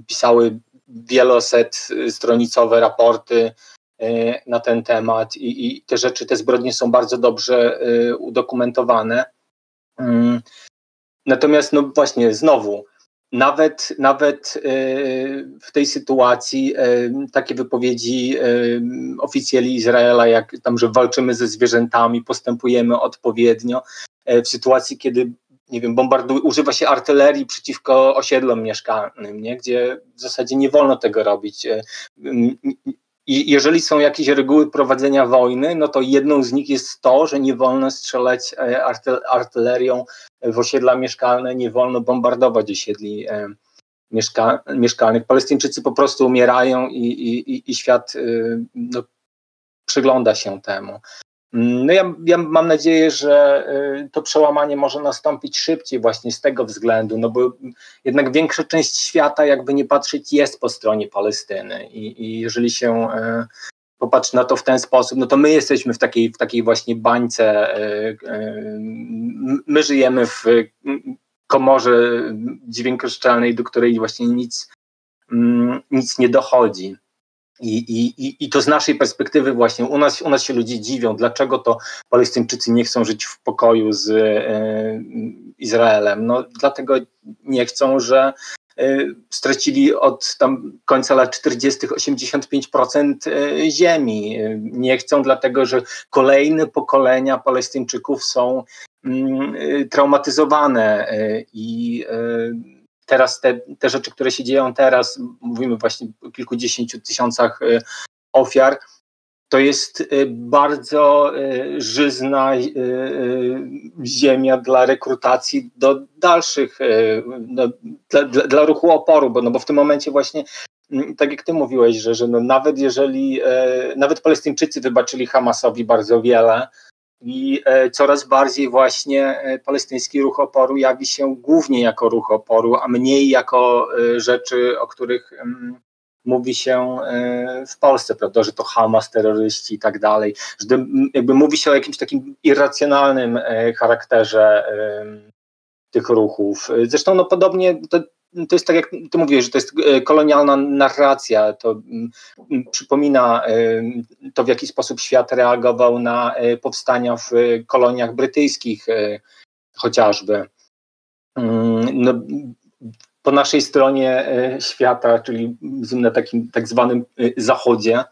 pisały wieloset stronicowe raporty na ten temat i, i, te rzeczy, te zbrodnie są bardzo dobrze udokumentowane. Mm. Natomiast, no właśnie, znowu, nawet, nawet y, w tej sytuacji y, takie wypowiedzi y, oficjeli Izraela, jak tam, że walczymy ze zwierzętami, postępujemy odpowiednio, w sytuacji, kiedy nie wiem, bombarduje, używa się artylerii przeciwko osiedlom mieszkalnym, nie? gdzie w zasadzie nie wolno tego robić. I jeżeli są jakieś reguły prowadzenia wojny, no to jedną z nich jest to, że nie wolno strzelać e, artylerią w osiedla mieszkalne, nie wolno bombardować osiedli e, mieszka mieszkalnych. Palestyńczycy po prostu umierają i, i, i świat e, no, przygląda się temu. No ja, ja, mam nadzieję, że y, to przełamanie może nastąpić szybciej właśnie z tego względu, no bo jednak większa część świata, jakby nie patrzeć, jest po stronie Palestyny i, i jeżeli się y, popatrzy na to w ten sposób, no to my jesteśmy w takiej, w takiej właśnie bańce, y, my żyjemy w komorze dźwiękoszczelnej, do której właśnie nic, mm, nic nie dochodzi. I, i, I to z naszej perspektywy właśnie u nas, u nas się ludzie dziwią, dlaczego to Palestyńczycy nie chcą żyć w pokoju z e, Izraelem. No dlatego nie chcą, że stracili od tam końca lat 40. 85% ziemi. Nie chcą, dlatego że kolejne pokolenia Palestyńczyków są mm, traumatyzowane i teraz te, te rzeczy, które się dzieją teraz, mówimy właśnie o kilkudziesięciu tysiącach ofiar, to jest y, bardzo y, żyzna y, ziemia dla rekrutacji do dalszych, no, dla, dla, ruchu oporu, bo, no bo w tym momencie właśnie mm, tak jak ty mówiłeś, że, że no nawet jeżeli, nawet Palestyńczycy wybaczyli Hamasowi bardzo wiele i coraz bardziej właśnie palestyński ruch oporu jawi się głównie jako ruch oporu, a mniej jako rzeczy, o których mm, mówi się e, w Polsce, prawda, że to Hamas, terroryści i tak dalej, że jakby mówi się o jakimś takim irracjonalnym e, charakterze tych ruchów. Zresztą no podobnie to, to jest tak, jak ty mówiłeś, że to jest e, kolonialna narracja. To przypomina to, w jaki sposób świat reagował na powstania w koloniach brytyjskich chociażby. Mm, no, po naszej stronie e, świata, czyli na takim tak zwanym e, zachodzie, e,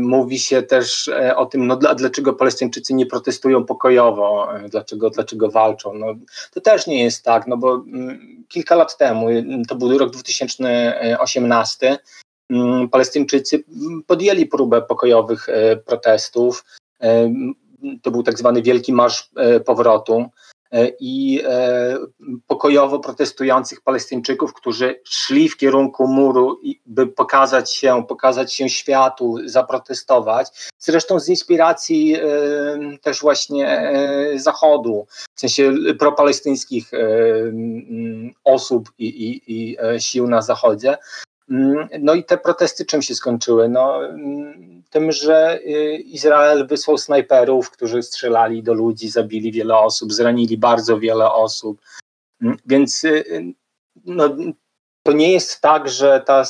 mówi się też o tym, no dlaczego Palestyńczycy nie protestują pokojowo, dlaczego, dlaczego walczą. No, to też nie jest tak, no bo mm, kilka lat temu, to był rok 2018, mm, Palestyńczycy podjęli próbę pokojowych protestów. To był tak zwany Wielki Marsz Powrotu. E, i e, pokojowo protestujących Palestyńczyków, którzy szli w kierunku muru, by pokazać się, pokazać się światu, zaprotestować. Zresztą z inspiracji e, też właśnie Zachodu, w sensie propalestyńskich osób i, i, i sił na Zachodzie. Mm, no i te protesty czym się skończyły? No, mm, tym, że y, Izrael wysłał snajperów, którzy strzelali do ludzi, zabili wiele osób, zranili bardzo wiele osób. Mm, więc y, no, to nie jest tak, że ta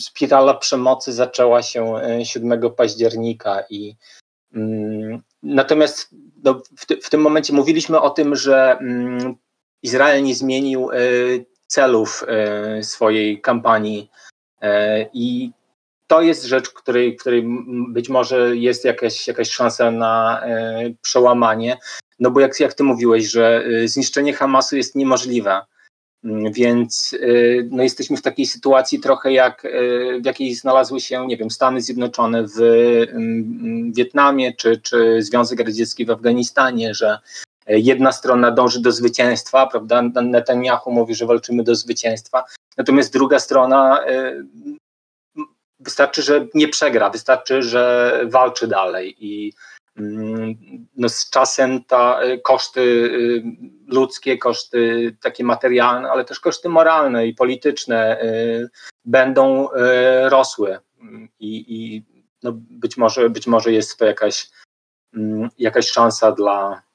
spirala przemocy zaczęła się 7 y, października i natomiast no, w, w, tym momencie mówiliśmy o tym, że Izrael nie zmienił celów swojej kampanii I to jest rzecz, której, której być może jest jakaś, jakaś szansa na e, przełamanie. No bo jak, jak ty mówiłeś, że e, zniszczenie Hamasu jest niemożliwe. Mm, więc no, jesteśmy w takiej sytuacji trochę jak w jakiej znalazły się, nie wiem, Stany Zjednoczone w mm, Wietnamie czy, czy Związek Radziecki w Afganistanie, że jedna strona dąży do zwycięstwa, prawda? Netanyahu mówi, że walczymy do zwycięstwa, natomiast druga strona y, wystarczy, że nie przegra, wystarczy, że walczy dalej. I mm, no z czasem ta y, koszty ludzkie, koszty takie materialne, ale też koszty moralne i polityczne będą rosły. I, i no być, może, być może jest to jakaś, mm, jakaś szansa dla, E,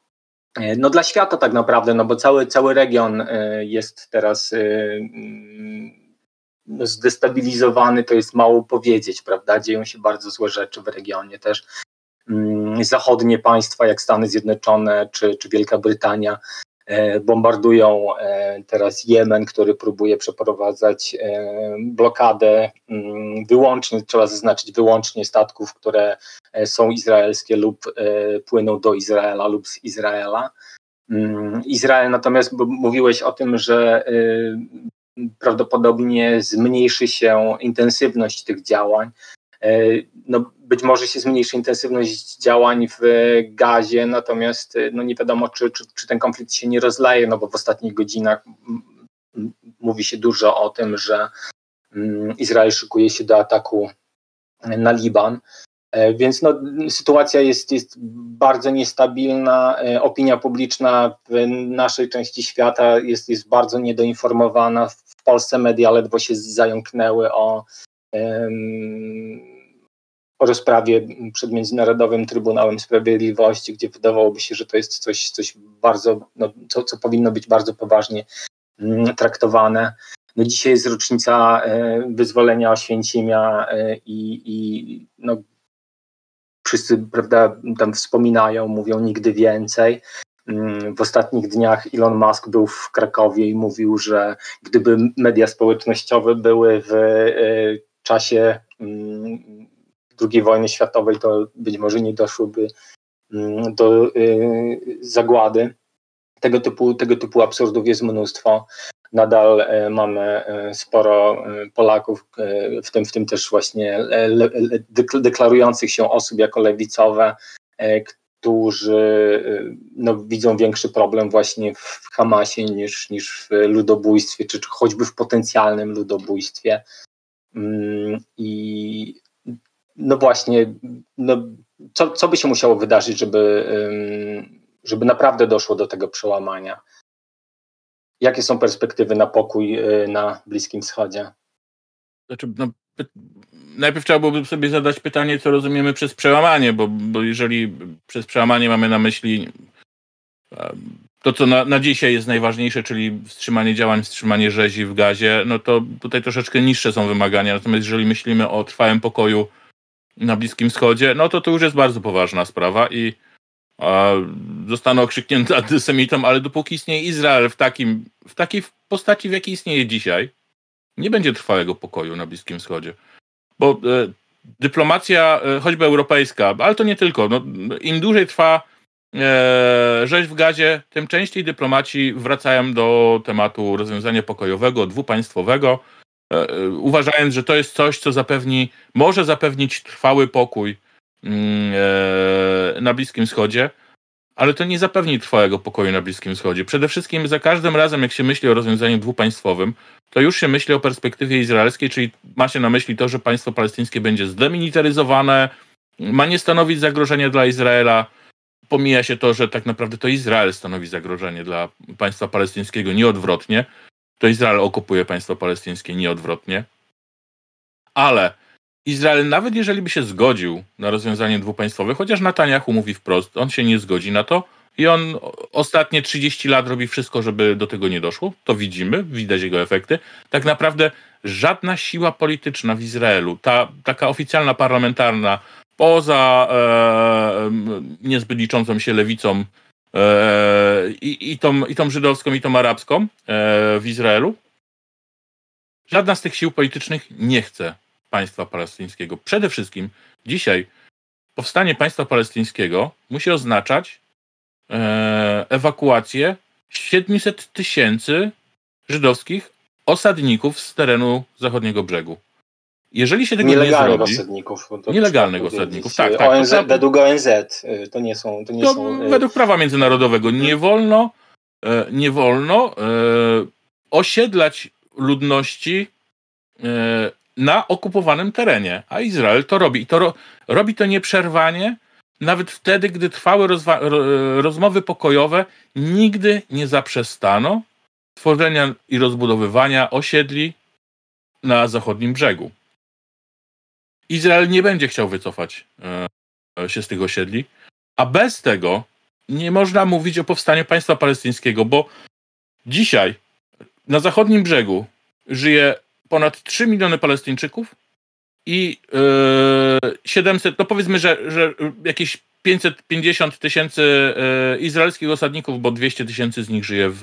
no dla świata tak naprawdę, no bo cały, cały region e, jest teraz e, mm, zdestabilizowany, to jest mało powiedzieć, prawda? Dzieją się bardzo złe rzeczy w regionie też. Mm, zachodnie państwa, jak Stany Zjednoczone czy, czy Wielka Brytania, E, bombardują e, teraz Jemen, który próbuje przeprowadzać e, blokadę mm, wyłącznie, trzeba zaznaczyć wyłącznie statków, które są izraelskie lub płyną do Izraela lub z Izraela. Mm, Izrael natomiast mówiłeś o tym, że prawdopodobnie zmniejszy się intensywność tych działań. No, być może się zmniejszy intensywność działań w gazie, natomiast y, no nie wiadomo, czy, czy, czy ten konflikt się nie rozleje, no bo w ostatnich godzinach mówi się dużo o tym, że mm, Izrael szykuje się do ataku na Liban. E, więc no, sytuacja jest, jest bardzo niestabilna. E, opinia publiczna w naszej części świata jest, jest bardzo niedoinformowana. W Polsce media ledwo się zająknęły o o rozprawie przed Międzynarodowym Trybunałem Sprawiedliwości, gdzie wydawałoby się, że to jest coś, coś bardzo, no, co, co powinno być bardzo poważnie mm, traktowane. No dzisiaj jest rocznica e, wyzwolenia Oświęcimia e, i, i no, wszyscy prawda, tam wspominają, mówią nigdy więcej. Mm, w ostatnich dniach Elon Musk był w Krakowie i mówił, że gdyby media społecznościowe były w czasie mm, II wojny światowej, to być może nie doszłoby mm, do zagłady. Tego typu, tego typu absurdów jest mnóstwo. Nadal e, mamy e, sporo e, Polaków, w tym, w tym też właśnie deklarujących się osób jako lewicowe, którzy no, widzą większy problem właśnie w Hamasie niż, niż w ludobójstwie, czy choćby w potencjalnym ludobójstwie. Mm, I no właśnie, no, co, co by się musiało wydarzyć, żeby żeby naprawdę doszło do tego przełamania. Jakie są perspektywy na pokój y, na Bliskim Wschodzie? Znaczy, no, najpierw trzeba byłoby sobie zadać pytanie, co rozumiemy przez przełamanie, bo, bo jeżeli przez przełamanie mamy na myśli to, co na, na dzisiaj jest najważniejsze, czyli wstrzymanie działań, wstrzymanie rzezi w gazie, no to tutaj troszeczkę niższe są wymagania. Natomiast jeżeli myślimy o trwałym pokoju na Bliskim Wschodzie, no to to już jest bardzo poważna sprawa i zostanę okrzyknięty ale dopóki istnieje Izrael w, takim, w takiej postaci, w jakiej istnieje dzisiaj, nie będzie trwałego pokoju na Bliskim Wschodzie. Bo e, dyplomacja, e, choćby europejska, ale to nie tylko, no, im dłużej trwa e, rzeź w gazie, tym częściej dyplomaci wracają do tematu rozwiązania pokojowego, dwupaństwowego, e, e uważając, że to jest coś, co zapewni, może zapewnić trwały pokój Mm, e, na Bliskim Wschodzie, ale to nie zapewni trwałego pokoju na Bliskim Wschodzie. Przede wszystkim za każdym razem, jak się myśli o rozwiązaniu dwupaństwowym, to już się myśli o perspektywie izraelskiej, czyli ma się na myśli to, że państwo palestyńskie będzie zdemilitaryzowane, ma nie stanowić zagrożenia dla Izraela. Pomija się to, że tak naprawdę to Izrael stanowi zagrożenie dla państwa palestyńskiego, nie odwrotnie. To Izrael okupuje państwo palestyńskie, nie odwrotnie. Ale Izrael, nawet jeżeli by się zgodził na rozwiązanie dwupaństwowe, chociaż Netanyahu mówi wprost, on się nie zgodzi na to i on ostatnie 30 lat robi wszystko, żeby do tego nie doszło, to widzimy, widać jego efekty. Tak naprawdę żadna siła polityczna w Izraelu, ta taka oficjalna parlamentarna, poza e, niezbyt liczącą się lewicą e, i, i, tą, i tą żydowską, i tą arabską e, w Izraelu, żadna z tych sił politycznych nie chce państwa palestyńskiego. Przede wszystkim dzisiaj powstanie państwa palestyńskiego musi oznaczać e, ewakuację 700 tysięcy żydowskich osadników z terenu zachodniego brzegu. Jeżeli się tego nielegalnych nie zrobi... osadników. Nielegalnych osadników, tak. tak ONZ, według ONZ y, to nie są... To nie to są y, według prawa międzynarodowego nie hmm. wolno, e, nie wolno e, osiedlać ludności na okupowanym terenie, a Izrael to robi. I to ro robi to nieprzerwanie, nawet wtedy, gdy trwały rozmowy pokojowe, nigdy nie zaprzestano tworzenia i rozbudowywania osiedli na zachodnim brzegu. Izrael nie będzie chciał wycofać e, się z tych osiedli, a bez tego nie można mówić o powstaniu państwa palestyńskiego, bo dzisiaj na zachodnim brzegu żyje ponad 3 miliony Palestyńczyków i yy, 700, no powiedzmy, że, że jakieś 550 tysięcy yy, izraelskich osadników, bo 200 tysięcy z nich żyje w,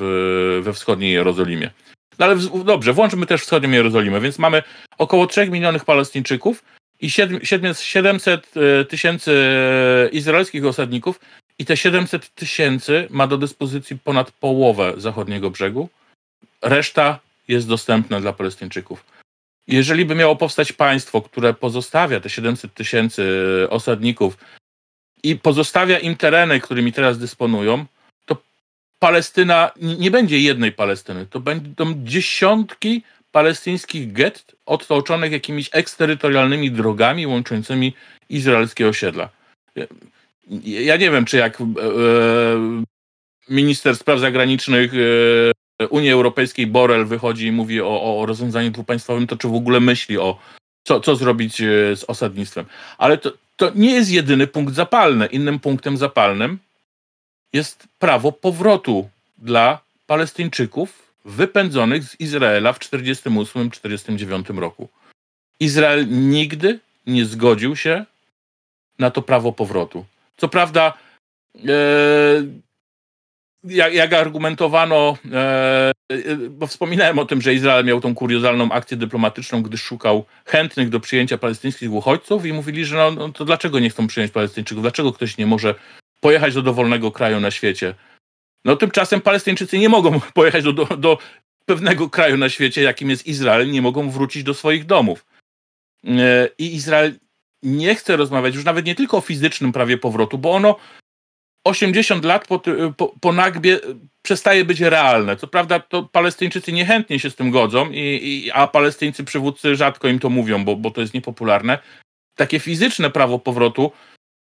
we wschodniej Jerozolimie. No ale w, dobrze, włączmy też wschodnią Jerozolimę, więc mamy około 3 milionów Palestyńczyków i 700 yy, tysięcy izraelskich osadników i te 700 tysięcy ma do dyspozycji ponad połowę zachodniego brzegu. Reszta jest dostępne dla Palestyńczyków. Jeżeli by miało powstać państwo, które pozostawia te 700 tysięcy osadników i pozostawia im tereny, którymi teraz dysponują, to Palestyna nie będzie jednej Palestyny, to będą dziesiątki palestyńskich gett otoczonych jakimiś eksterytorialnymi drogami łączącymi izraelskie osiedla. Ja nie wiem, czy jak e, e, minister spraw zagranicznych e, Unii Europejskiej Borel wychodzi i mówi o, o rozwiązaniu dwupaństwowym, to czy w ogóle myśli o co, co zrobić z osadnictwem. Ale to, to nie jest jedyny punkt zapalny. Innym punktem zapalnym jest prawo powrotu dla Palestyńczyków wypędzonych z Izraela w 1948-1949 roku. Izrael nigdy nie zgodził się na to prawo powrotu. Co prawda, e, jak, jak argumentowano, e, bo wspominałem o tym, że Izrael miał tą kuriozalną akcję dyplomatyczną, gdy szukał chętnych do przyjęcia palestyńskich uchodźców i mówili, że no, no to dlaczego nie chcą przyjąć Palestyńczyków, dlaczego ktoś nie może pojechać do dowolnego kraju na świecie. No tymczasem Palestyńczycy nie mogą pojechać do, do, do pewnego kraju na świecie, jakim jest Izrael, nie mogą wrócić do swoich domów. E, I Izrael nie chce rozmawiać już nawet nie tylko o fizycznym prawie powrotu, bo ono 80 lat po, po, po Nagbie przestaje być realne. Co prawda to Palestyńczycy niechętnie się z tym godzą, i, i, a palestyńscy przywódcy rzadko im to mówią, bo, bo to jest niepopularne. Takie fizyczne prawo powrotu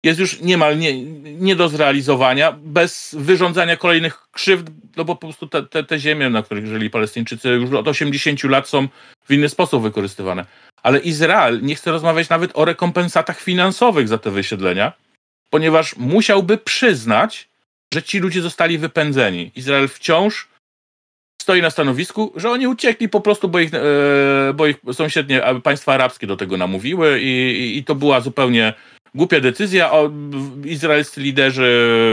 jest już niemal nie, nie do zrealizowania bez wyrządzania kolejnych krzywd, no bo po prostu te, te, te ziemie, na których żyli Palestyńczycy już od 80 lat są w inny sposób wykorzystywane. Ale Izrael nie chce rozmawiać nawet o rekompensatach finansowych za te wysiedlenia, ponieważ musiałby przyznać, że ci ludzie zostali wypędzeni. Izrael wciąż stoi na stanowisku, że oni uciekli po prostu, bo ich, e, bo ich sąsiednie państwa arabskie do tego namówiły i, i, i to była zupełnie głupia decyzja. O, izraelscy liderzy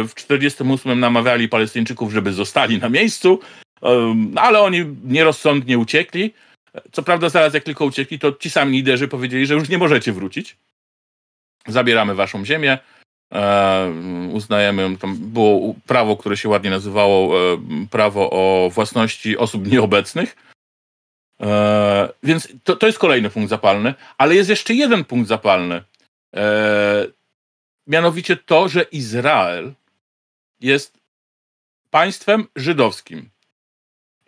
w 1948 namawiali Palestyńczyków, żeby zostali na miejscu, ale oni nierozsądnie uciekli. Co prawda, zaraz jak tylko uciekli, to ci sami liderzy powiedzieli, że już nie możecie wrócić. Zabieramy waszą ziemię. E, uznajemy, tam było prawo, które się ładnie nazywało e, prawo o własności osób nieobecnych. E, więc to, to jest kolejny punkt zapalny, ale jest jeszcze jeden punkt zapalny. E, mianowicie to, że Izrael jest państwem żydowskim.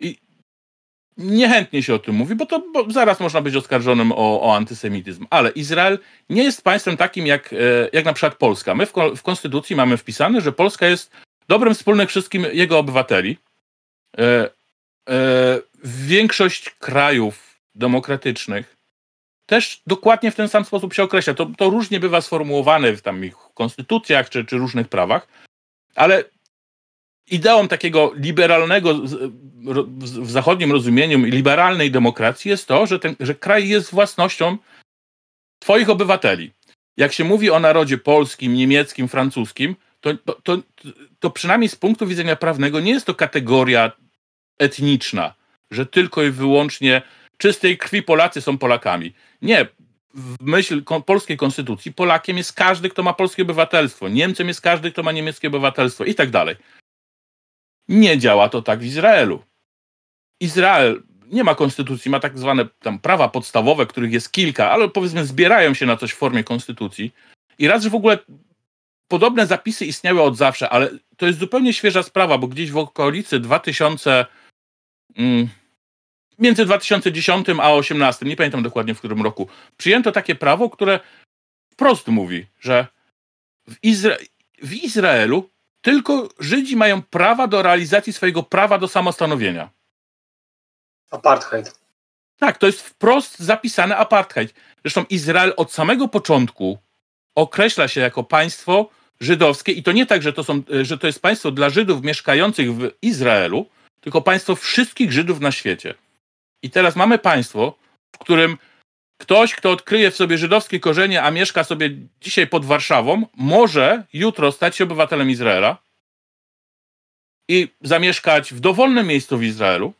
I niechętnie się o tym mówi, bo to bo zaraz można być oskarżonym o, o, antysemityzm. Ale Izrael nie jest państwem takim jak, e, jak na przykład Polska. My w, w Konstytucji mamy wpisane, że Polska jest dobrem wspólnym wszystkim jego obywateli. E, e, większość krajów demokratycznych też dokładnie w ten sam sposób się określa. To, to różnie bywa sformułowane w tam ich konstytucjach czy, czy różnych prawach, ale ideą takiego liberalnego w zachodnim rozumieniu liberalnej demokracji jest to, że, ten, że kraj jest własnością twoich obywateli. Jak się mówi o narodzie polskim, niemieckim, francuskim, to, to, to, to przynajmniej z punktu widzenia prawnego nie jest to kategoria etniczna, że tylko i wyłącznie czystej krwi Polacy są Polakami. Nie. W myśl polskiej konstytucji Polakiem jest każdy, kto ma polskie obywatelstwo. Niemcem jest każdy, kto ma niemieckie obywatelstwo i tak dalej. Nie działa to tak w Izraelu. Izrael nie ma konstytucji, ma tak zwane tam prawa podstawowe, których jest kilka, ale powiedzmy zbierają się na coś w formie konstytucji. I raz, że w ogóle podobne zapisy istniały od zawsze, ale to jest zupełnie świeża sprawa, bo gdzieś w okolicy 2000. Mm, między 2010 a 2018, nie pamiętam dokładnie w którym roku, przyjęto takie prawo, które wprost mówi, że w, Izra w Izraelu tylko Żydzi mają prawa do realizacji swojego prawa do samostanowienia. Apartheid. Tak, to jest wprost zapisane apartheid. Zresztą Izrael od samego początku określa się jako państwo żydowskie i to nie tak, że to, są, że to jest państwo dla Żydów mieszkających w Izraelu, tylko państwo wszystkich Żydów na świecie. I teraz mamy państwo, w którym ktoś, kto odkryje w sobie żydowskie korzenie, a mieszka sobie dzisiaj pod Warszawą, może jutro stać się obywatelem Izraela i zamieszkać w dowolnym miejscu w Izraelu.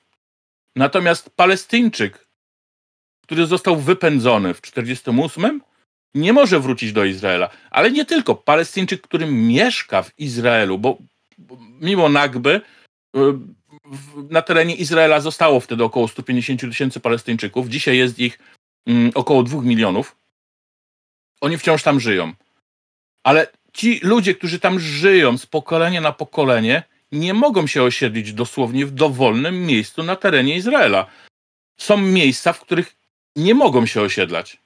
Natomiast Palestyńczyk, który został wypędzony w 1948, nie może wrócić do Izraela. Ale nie tylko. Palestyńczyk, który mieszka w Izraelu, bo mimo Nagby y, na terenie Izraela zostało wtedy około 150 tysięcy Palestyńczyków. Dzisiaj jest ich mm, około 2 milionów. Oni wciąż tam żyją. Ale ci ludzie, którzy tam żyją z pokolenia na pokolenie, nie mogą się osiedlić dosłownie w dowolnym miejscu na terenie Izraela. Są miejsca, w których nie mogą się osiedlać.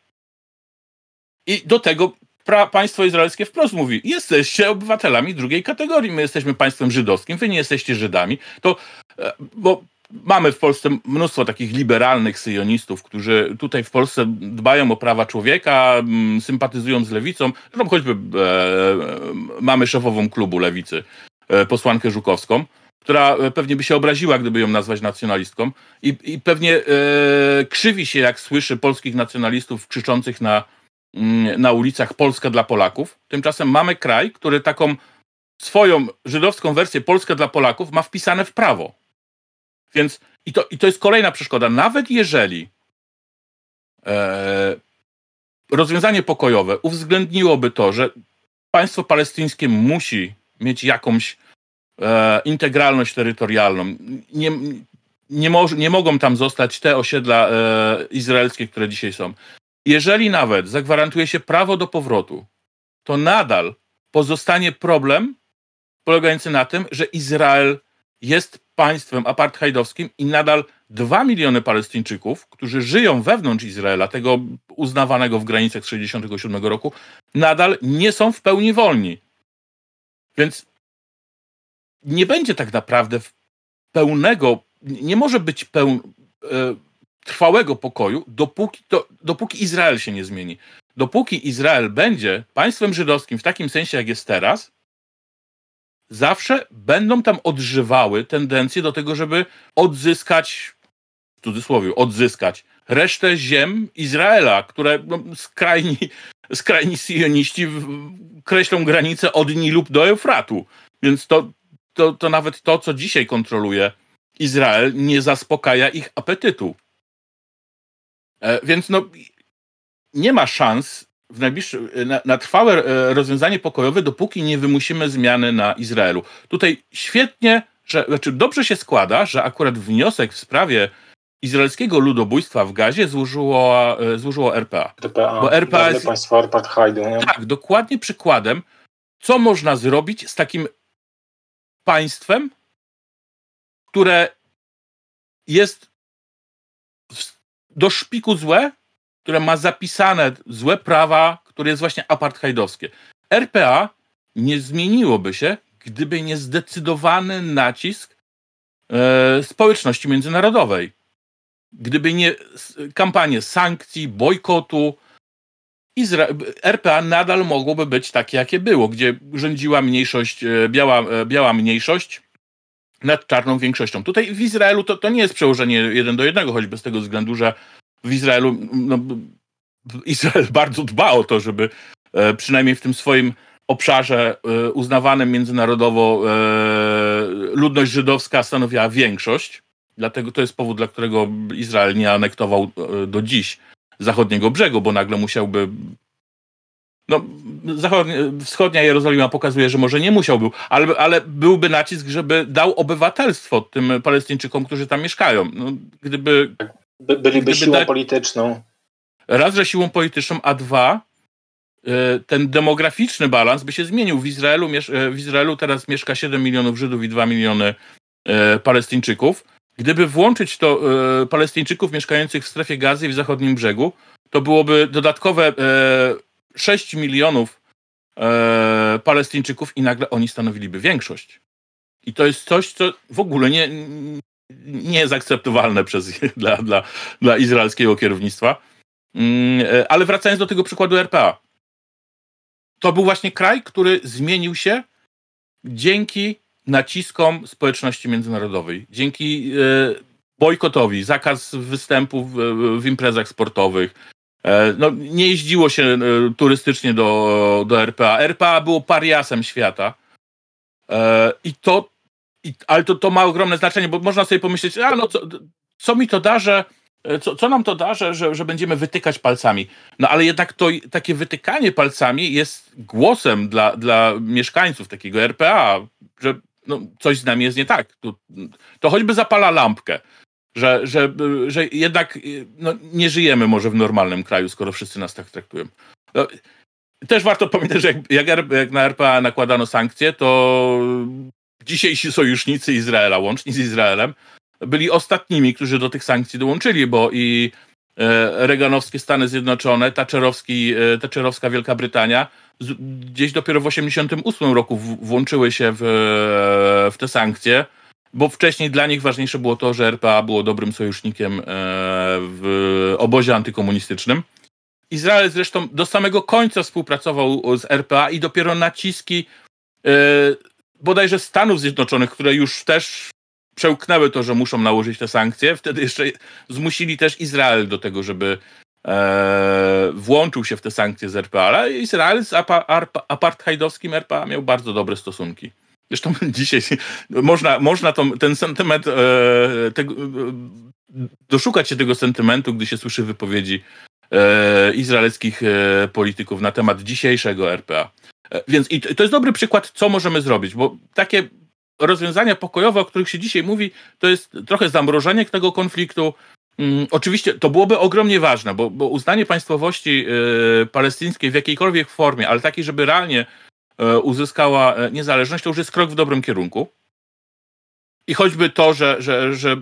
I do tego pra, państwo izraelskie wprost mówi: jesteście obywatelami drugiej kategorii. My jesteśmy państwem żydowskim, wy nie jesteście Żydami. To, e, bo mamy w Polsce mnóstwo takich liberalnych syjonistów, którzy tutaj w Polsce dbają o prawa człowieka, sympatyzują z lewicą. Zresztą choćby e, mamy szefową klubu lewicy, e, posłankę Żukowską która pewnie by się obraziła, gdyby ją nazwać nacjonalistką i, i pewnie e, krzywi się, jak słyszy polskich nacjonalistów krzyczących na Mm, na ulicach Polska dla Polaków. Tymczasem mamy kraj, który taką swoją żydowską wersję Polska dla Polaków ma wpisane w prawo. Więc i to, i to jest kolejna przeszkoda. Nawet jeżeli e, rozwiązanie pokojowe uwzględniłoby to, że państwo palestyńskie musi mieć jakąś e, integralność terytorialną. Nie, nie, mo nie mogą tam zostać te osiedla e, izraelskie, które dzisiaj są. Jeżeli nawet zagwarantuje się prawo do powrotu, to nadal pozostanie problem polegający na tym, że Izrael jest państwem apartheidowskim i nadal 2 miliony Palestyńczyków, którzy żyją wewnątrz Izraela, tego uznawanego w granicach 1967 roku, nadal nie są w pełni wolni. Więc nie będzie tak naprawdę pełnego, nie może być peł, e, trwałego pokoju, dopóki, to, dopóki Izrael się nie zmieni. Dopóki Izrael będzie państwem żydowskim w takim sensie, jak jest teraz, zawsze będą tam odżywały tendencje do tego, żeby odzyskać, w cudzysłowie, odzyskać resztę ziem Izraela, które no, skrajni, skrajni sioniści kreślą granice od Nilu do Eufratu. Więc to, to, to nawet to, co dzisiaj kontroluje Izrael, nie zaspokaja ich apetytu. E, więc no, nie ma szans w najbliższy, na, na, trwałe e, rozwiązanie pokojowe, dopóki nie wymusimy zmiany na Izraelu. Tutaj świetnie, że, znaczy dobrze się składa, że akurat wniosek w sprawie izraelskiego ludobójstwa w Gazie złożyło, e, złożyło RPA. RPA, bo RPA jest państwo apartheidu. Nie? Tak, dokładnie przykładem, co można zrobić z takim państwem, które jest do szpiku złe, które ma zapisane złe prawa, które jest właśnie apartheidowskie. RPA nie zmieniłoby się, gdyby nie zdecydowany nacisk e, społeczności międzynarodowej. Gdyby nie kampanie sankcji, bojkotu, Izra RPA nadal mogłoby być takie, jakie było, gdzie rządziła mniejszość, e, biała, e, biała mniejszość nad czarną większością. Tutaj w Izraelu to, to nie jest przełożenie jeden do jednego, choćby z tego względu, że w Izraelu no, Izrael bardzo dba o to, żeby e, przynajmniej w tym swoim obszarze e, uznawanym międzynarodowo e, ludność żydowska stanowiła większość. Dlatego to jest powód, dla którego Izrael nie anektował do dziś zachodniego brzegu, bo nagle musiałby. No, wschodnia Jerozolima pokazuje, że może nie musiałby, ale, ale byłby nacisk, żeby dał obywatelstwo tym Palestyńczykom, którzy tam mieszkają. No, gdyby. By, byliby gdyby siłą dać, polityczną. Raz, że siłą polityczną, a dwa, e, ten demograficzny balans by się zmienił. W Izraelu, e, w Izraelu teraz mieszka 7 milionów Żydów i 2 miliony e, Palestyńczyków. Gdyby włączyć to Palestyńczyków mieszkających w strefie gazy i w zachodnim brzegu, to byłoby dodatkowe 6 milionów Palestyńczyków i nagle oni stanowiliby większość. I to jest coś, co w ogóle nie, nie jest akceptowalne przez, dla, dla, dla izraelskiego kierownictwa. Mm, e, ale wracając do tego przykładu RPA. To był właśnie kraj, który zmienił się dzięki naciskom społeczności międzynarodowej, dzięki e, bojkotowi, zakaz występów w imprezach sportowych. E, no, nie jeździło się turystycznie do, do RPA. RPA było pariasem świata. I to, i, ale to, to ma ogromne znaczenie, bo można sobie pomyśleć, a no co, co mi to da, że E, co, co nam to da, że, że, że będziemy wytykać palcami? No ale jednak to takie wytykanie palcami jest głosem dla, dla mieszkańców takiego RPA, że no, coś z nami jest nie tak. To, to choćby zapala lampkę, że, że, że jednak no, nie żyjemy może w normalnym kraju, skoro wszyscy nas tak traktują. No, też warto pamiętać, że jak, jak, jak na RPA nakładano sankcje, to dzisiejsi sojusznicy Izraela, łącznie z Izraelem, byli ostatnimi, którzy do tych sankcji dołączyli, bo i e, reganowskie Stany Zjednoczone, Thatcherowski, e, Thatcherowska Wielka Brytania gdzieś dopiero w 1988 roku włączyły się w, w te sankcje, bo wcześniej dla nich ważniejsze było to, że RPA było dobrym sojusznikiem e, w obozie antykomunistycznym. Izrael zresztą do samego końca współpracował z RPA i dopiero naciski bodajże Stanów Zjednoczonych, które już też przełknęły to, że muszą nałożyć te sankcje. Wtedy jeszcze zmusili też Izrael do tego, żeby, e, włączył się w te sankcje z RPA, ale Izrael z apartheidowskim RPA miał bardzo dobre stosunki. Zresztą dzisiaj można, można to, ten sentyment, e, tego, e, doszukać się tego sentymentu, gdy się słyszy wypowiedzi e, izraelskich e, polityków na temat dzisiejszego RPA. E, więc i to jest dobry przykład, co możemy zrobić, bo takie rozwiązania pokojowe, o których się dzisiaj mówi, to jest trochę zamrożenie tego konfliktu. Mm, oczywiście to byłoby ogromnie ważne, bo, bo uznanie państwowości y, palestyńskiej w jakiejkolwiek formie, ale takiej, żeby realnie uzyskała niezależność, to już jest krok w dobrym kierunku. I choćby to, że, że, że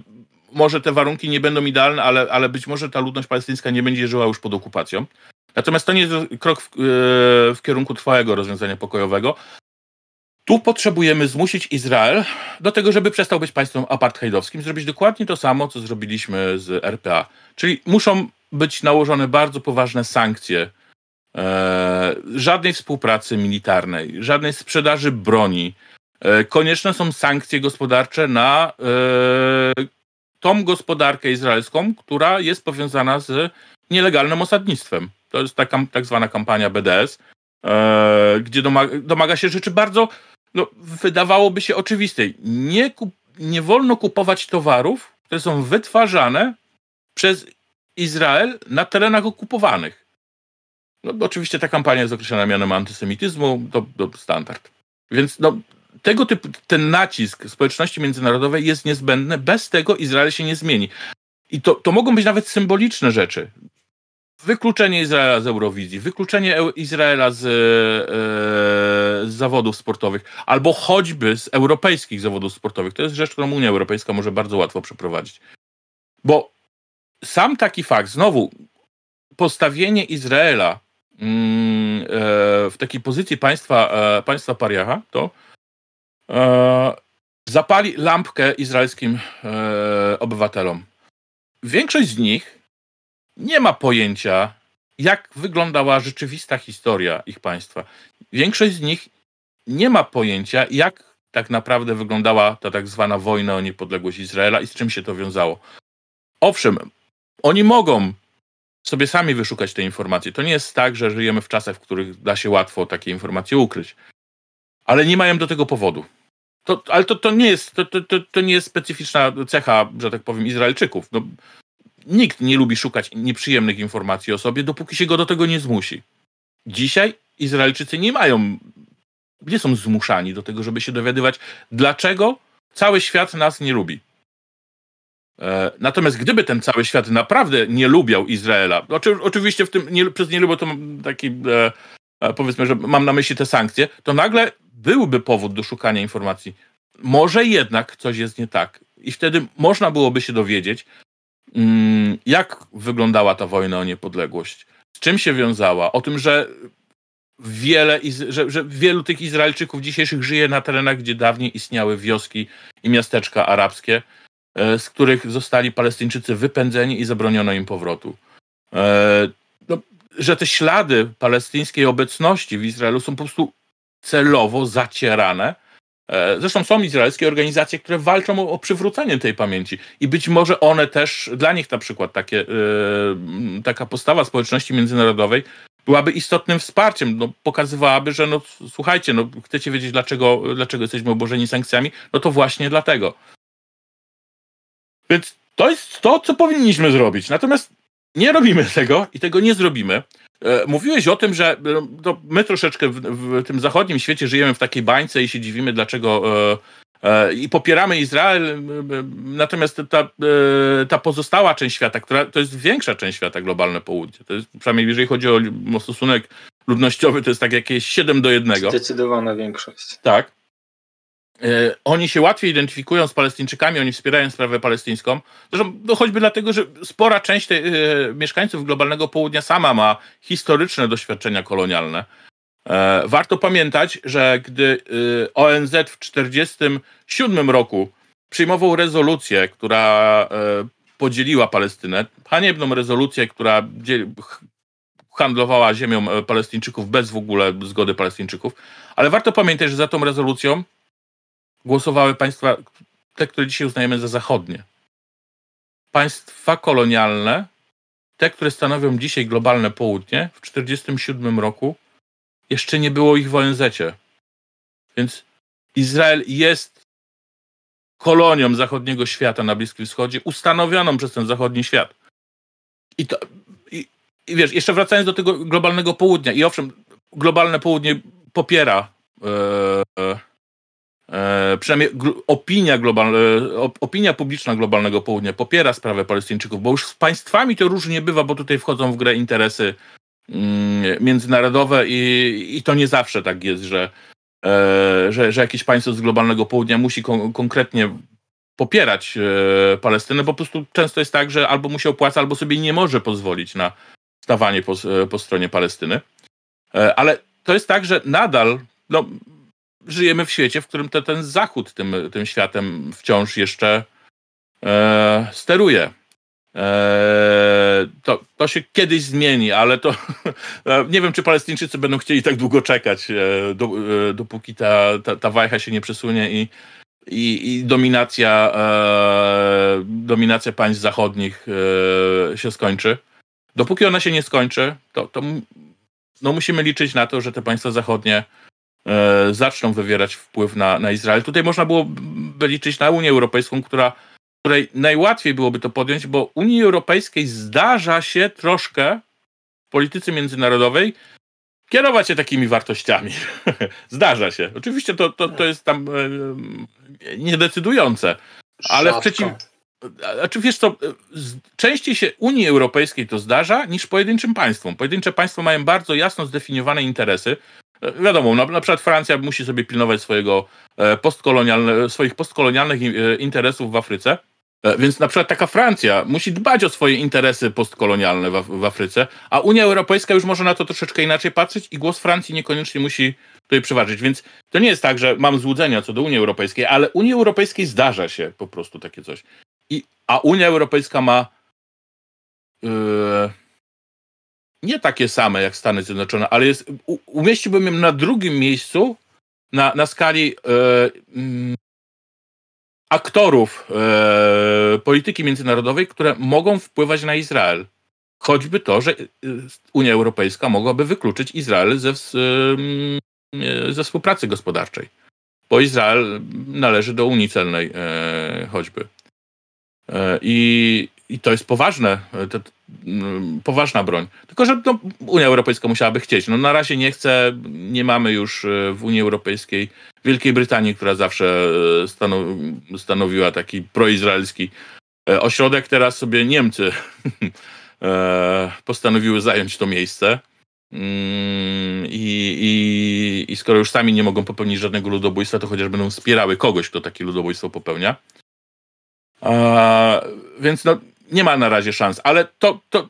może te warunki nie będą idealne, ale, ale być może ta ludność palestyńska nie będzie żyła już pod okupacją. Natomiast to nie jest krok w, w kierunku trwałego rozwiązania pokojowego, tu potrzebujemy zmusić Izrael do tego, żeby przestał być państwem apartheidowskim, zrobić dokładnie to samo, co zrobiliśmy z RPA. Czyli muszą być nałożone bardzo poważne sankcje. E, żadnej współpracy militarnej, żadnej sprzedaży broni. E, konieczne są sankcje gospodarcze na e, tą gospodarkę izraelską, która jest powiązana z nielegalnym osadnictwem. To jest taka tak zwana kampania BDS, gdzie domaga, domaga się rzeczy bardzo no, wydawałoby się oczywistej. Nie, kup, nie wolno kupować towarów, które są wytwarzane przez Izrael na terenach okupowanych. No, oczywiście ta kampania jest określona mianem antysemityzmu, to, to standard. Więc no, tego typu, ten nacisk społeczności międzynarodowej jest niezbędny. Bez tego Izrael się nie zmieni. I to, to mogą być nawet symboliczne rzeczy wykluczenie Izraela z Eurowizji, wykluczenie Izraela z, e, z, zawodów sportowych, albo choćby z europejskich zawodów sportowych. To jest rzecz, którą Unia Europejska może bardzo łatwo przeprowadzić. Bo sam taki fakt, znowu, postawienie Izraela w takiej pozycji państwa, e, państwa pariacha, to e, zapali lampkę izraelskim e, obywatelom. Większość z nich nie ma pojęcia, jak wyglądała rzeczywista historia ich państwa. Większość z nich nie ma pojęcia, jak tak naprawdę wyglądała ta tak zwana wojna o niepodległość Izraela i z czym się to wiązało. Owszem, oni mogą sobie sami wyszukać te informacje. To nie jest tak, że żyjemy w czasach, w których da się łatwo takie informacje ukryć. Ale nie mają do tego powodu. To, ale to, to, nie jest, to, to, to nie jest specyficzna cecha, że tak powiem, Izraelczyków. No, Nikt nie lubi szukać nieprzyjemnych informacji o sobie, dopóki się go do tego nie zmusi. Dzisiaj Izraelczycy nie mają, nie są zmuszani do tego, żeby się dowiadywać, dlaczego cały świat nas nie lubi. E, natomiast gdyby ten cały świat naprawdę nie lubiał Izraela, oczy, oczywiście w tym nie, przez nie lubię to taki, e, e, powiedzmy, że mam na myśli te sankcje, to nagle byłby powód do szukania informacji. Może jednak coś jest nie tak. I wtedy można byłoby się dowiedzieć, Mm, jak wyglądała ta wojna o niepodległość? Z czym się wiązała? O tym, że wiele, że, że wielu tych Izraelczyków dzisiejszych żyje na terenach, gdzie dawniej istniały wioski i miasteczka arabskie, z których zostali Palestyńczycy wypędzeni i zabroniono im powrotu. E, no, że te ślady palestyńskiej obecności w Izraelu są po prostu celowo zacierane E, zresztą są izraelskie organizacje, które walczą o, o, przywrócenie tej pamięci i być może one też, dla nich na przykład takie, yy, taka postawa społeczności międzynarodowej byłaby istotnym wsparciem, no, pokazywałaby, że no słuchajcie, no, chcecie wiedzieć dlaczego, dlaczego jesteśmy obłożeni sankcjami, no to właśnie dlatego. Więc to jest to, co powinniśmy zrobić. Natomiast nie robimy tego i tego nie zrobimy. E, mówiłeś o tym, że no, my troszeczkę w, w, tym zachodnim świecie żyjemy w takiej bańce i się dziwimy, dlaczego e, e, i popieramy Izrael, natomiast ta, e, ta pozostała część świata, która to jest większa część świata, globalne południe, to jest przynajmniej jeżeli chodzi o, o stosunek ludnościowy, to jest tak jakieś 7 do 1. Zdecydowana większość. Tak. E, oni się łatwiej identyfikują z Palestyńczykami, oni wspierają sprawę palestyńską. Zresztą no choćby dlatego, że spora część te, e, mieszkańców globalnego południa sama ma historyczne doświadczenia kolonialne. E, warto pamiętać, że gdy ONZ w 1947 roku przyjmował rezolucję, która podzieliła Palestynę, haniebną rezolucję, która handlowała ziemią Palestyńczyków bez w ogóle zgody Palestyńczyków, ale warto pamiętać, że za tą rezolucją głosowały państwa, te, które dzisiaj uznajemy za zachodnie. Państwa kolonialne te, które stanowią dzisiaj globalne południe, w 1947 roku jeszcze nie było ich w ONZ. Więc Izrael jest kolonią zachodniego świata na Bliskim Wschodzie, ustanowioną przez ten zachodni świat. I to, i, i wiesz, jeszcze wracając do tego globalnego południa, i owszem, globalne południe popiera e, e, przynajmniej opinia, globalna, e, opinia publiczna globalnego południa popiera sprawę Palestyńczyków, bo już z państwami to różnie bywa, bo tutaj wchodzą w grę interesy mm, międzynarodowe i, i to nie zawsze tak jest, że E, że, że jakieś państwo z globalnego południa musi kon konkretnie popierać Palestynę, bo po prostu często jest tak, że albo mu się opłaca, albo sobie nie może pozwolić na stawanie po, po stronie Palestyny. Ale to jest tak, że nadal no, żyjemy w świecie, w którym te, ten Zachód tym, tym światem wciąż jeszcze e, steruje. Eee, to, to się kiedyś zmieni, ale to nie wiem, czy Palestyńczycy będą chcieli tak długo czekać, e, do, e, dopóki ta, ta, ta wajcha się nie przesunie i, i, i dominacja, e, dominacja państw zachodnich e, się skończy. Dopóki ona się nie skończy, to, to no musimy liczyć na to, że te państwa zachodnie e, zaczną wywierać wpływ na, na Izrael. Tutaj można byłoby liczyć na Unię Europejską, która której najłatwiej byłoby to podjąć, bo Unii Europejskiej zdarza się troszkę w polityce międzynarodowej kierować się takimi wartościami. zdarza się. Oczywiście to, to, to jest tam e, niedecydujące, ale w przeciw... Znaczy wiesz co, częściej się Unii Europejskiej to zdarza niż pojedynczym państwom. Pojedyncze państwa mają bardzo jasno zdefiniowane interesy. E, wiadomo, na, na przykład Francja musi sobie pilnować swojego e, postkolonialne, swoich postkolonialnych interesów w Afryce, E, więc na przykład taka Francja musi dbać o swoje interesy postkolonialne w, w, Afryce, a Unia Europejska już może na to troszeczkę inaczej patrzeć i głos Francji niekoniecznie musi tutaj przeważyć. Więc to nie jest tak, że mam złudzenia co do Unii Europejskiej, ale Unii Europejskiej zdarza się po prostu takie coś. I, a Unia Europejska ma yy, nie takie same jak Stany Zjednoczone, ale jest, u, umieściłbym ją na drugim miejscu na, na skali yy, aktorów e, polityki międzynarodowej, które mogą wpływać na Izrael. Choćby to, że e, Unia Europejska mogłaby wykluczyć Izrael ze, e, ze współpracy gospodarczej, bo Izrael należy do Unii Celnej e, choćby. E, I, I to jest poważne, to, poważna broń. Tylko, że no, Unia Europejska musiałaby chcieć. No, na razie nie chce, nie mamy już e, w Unii Europejskiej Wielkiej Brytanii, która zawsze e, stanowiła taki proizraelski e, ośrodek. Teraz sobie Niemcy postanowiły zająć to miejsce. Mm, I, i, I skoro już sami nie mogą popełnić żadnego ludobójstwa, to chociaż będą wspierały kogoś, kto takie ludobójstwo popełnia. A, więc no, nie ma na razie szans, ale to, to,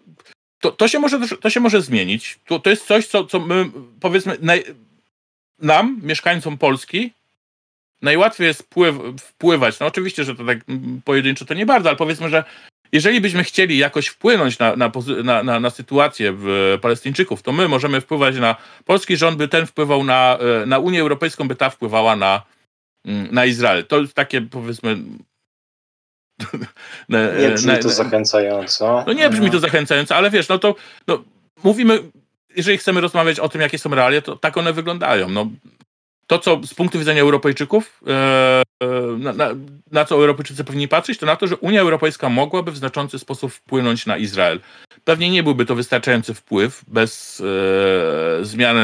to, to, się, może, to się może zmienić. To, to jest coś, co, co my powiedzmy naj, nam, mieszkańcom Polski, najłatwiej jest wpływ, wpływać. No oczywiście, że to tak pojedynczo to nie bardzo, ale powiedzmy, że jeżeli byśmy chcieli jakoś wpłynąć na, na, na, na, sytuację w Palestyńczyków, to my możemy wpływać na polski rząd, by ten wpływał na, e, na Unię Europejską, by ta wpływała na, na Izrael. To jest takie powiedzmy nie brzmi to zachęcająco. No nie brzmi to zachęcająco, ale wiesz, no to no, mówimy, jeżeli chcemy rozmawiać o tym, jakie są realia, to tak one wyglądają. No, to, co z punktu widzenia Europejczyków, e, e, na, na, na, co Europejczycy powinni patrzeć, to na to, że Unia Europejska mogłaby w znaczący sposób wpłynąć na Izrael. Pewnie nie byłby to wystarczający wpływ bez e, zmiany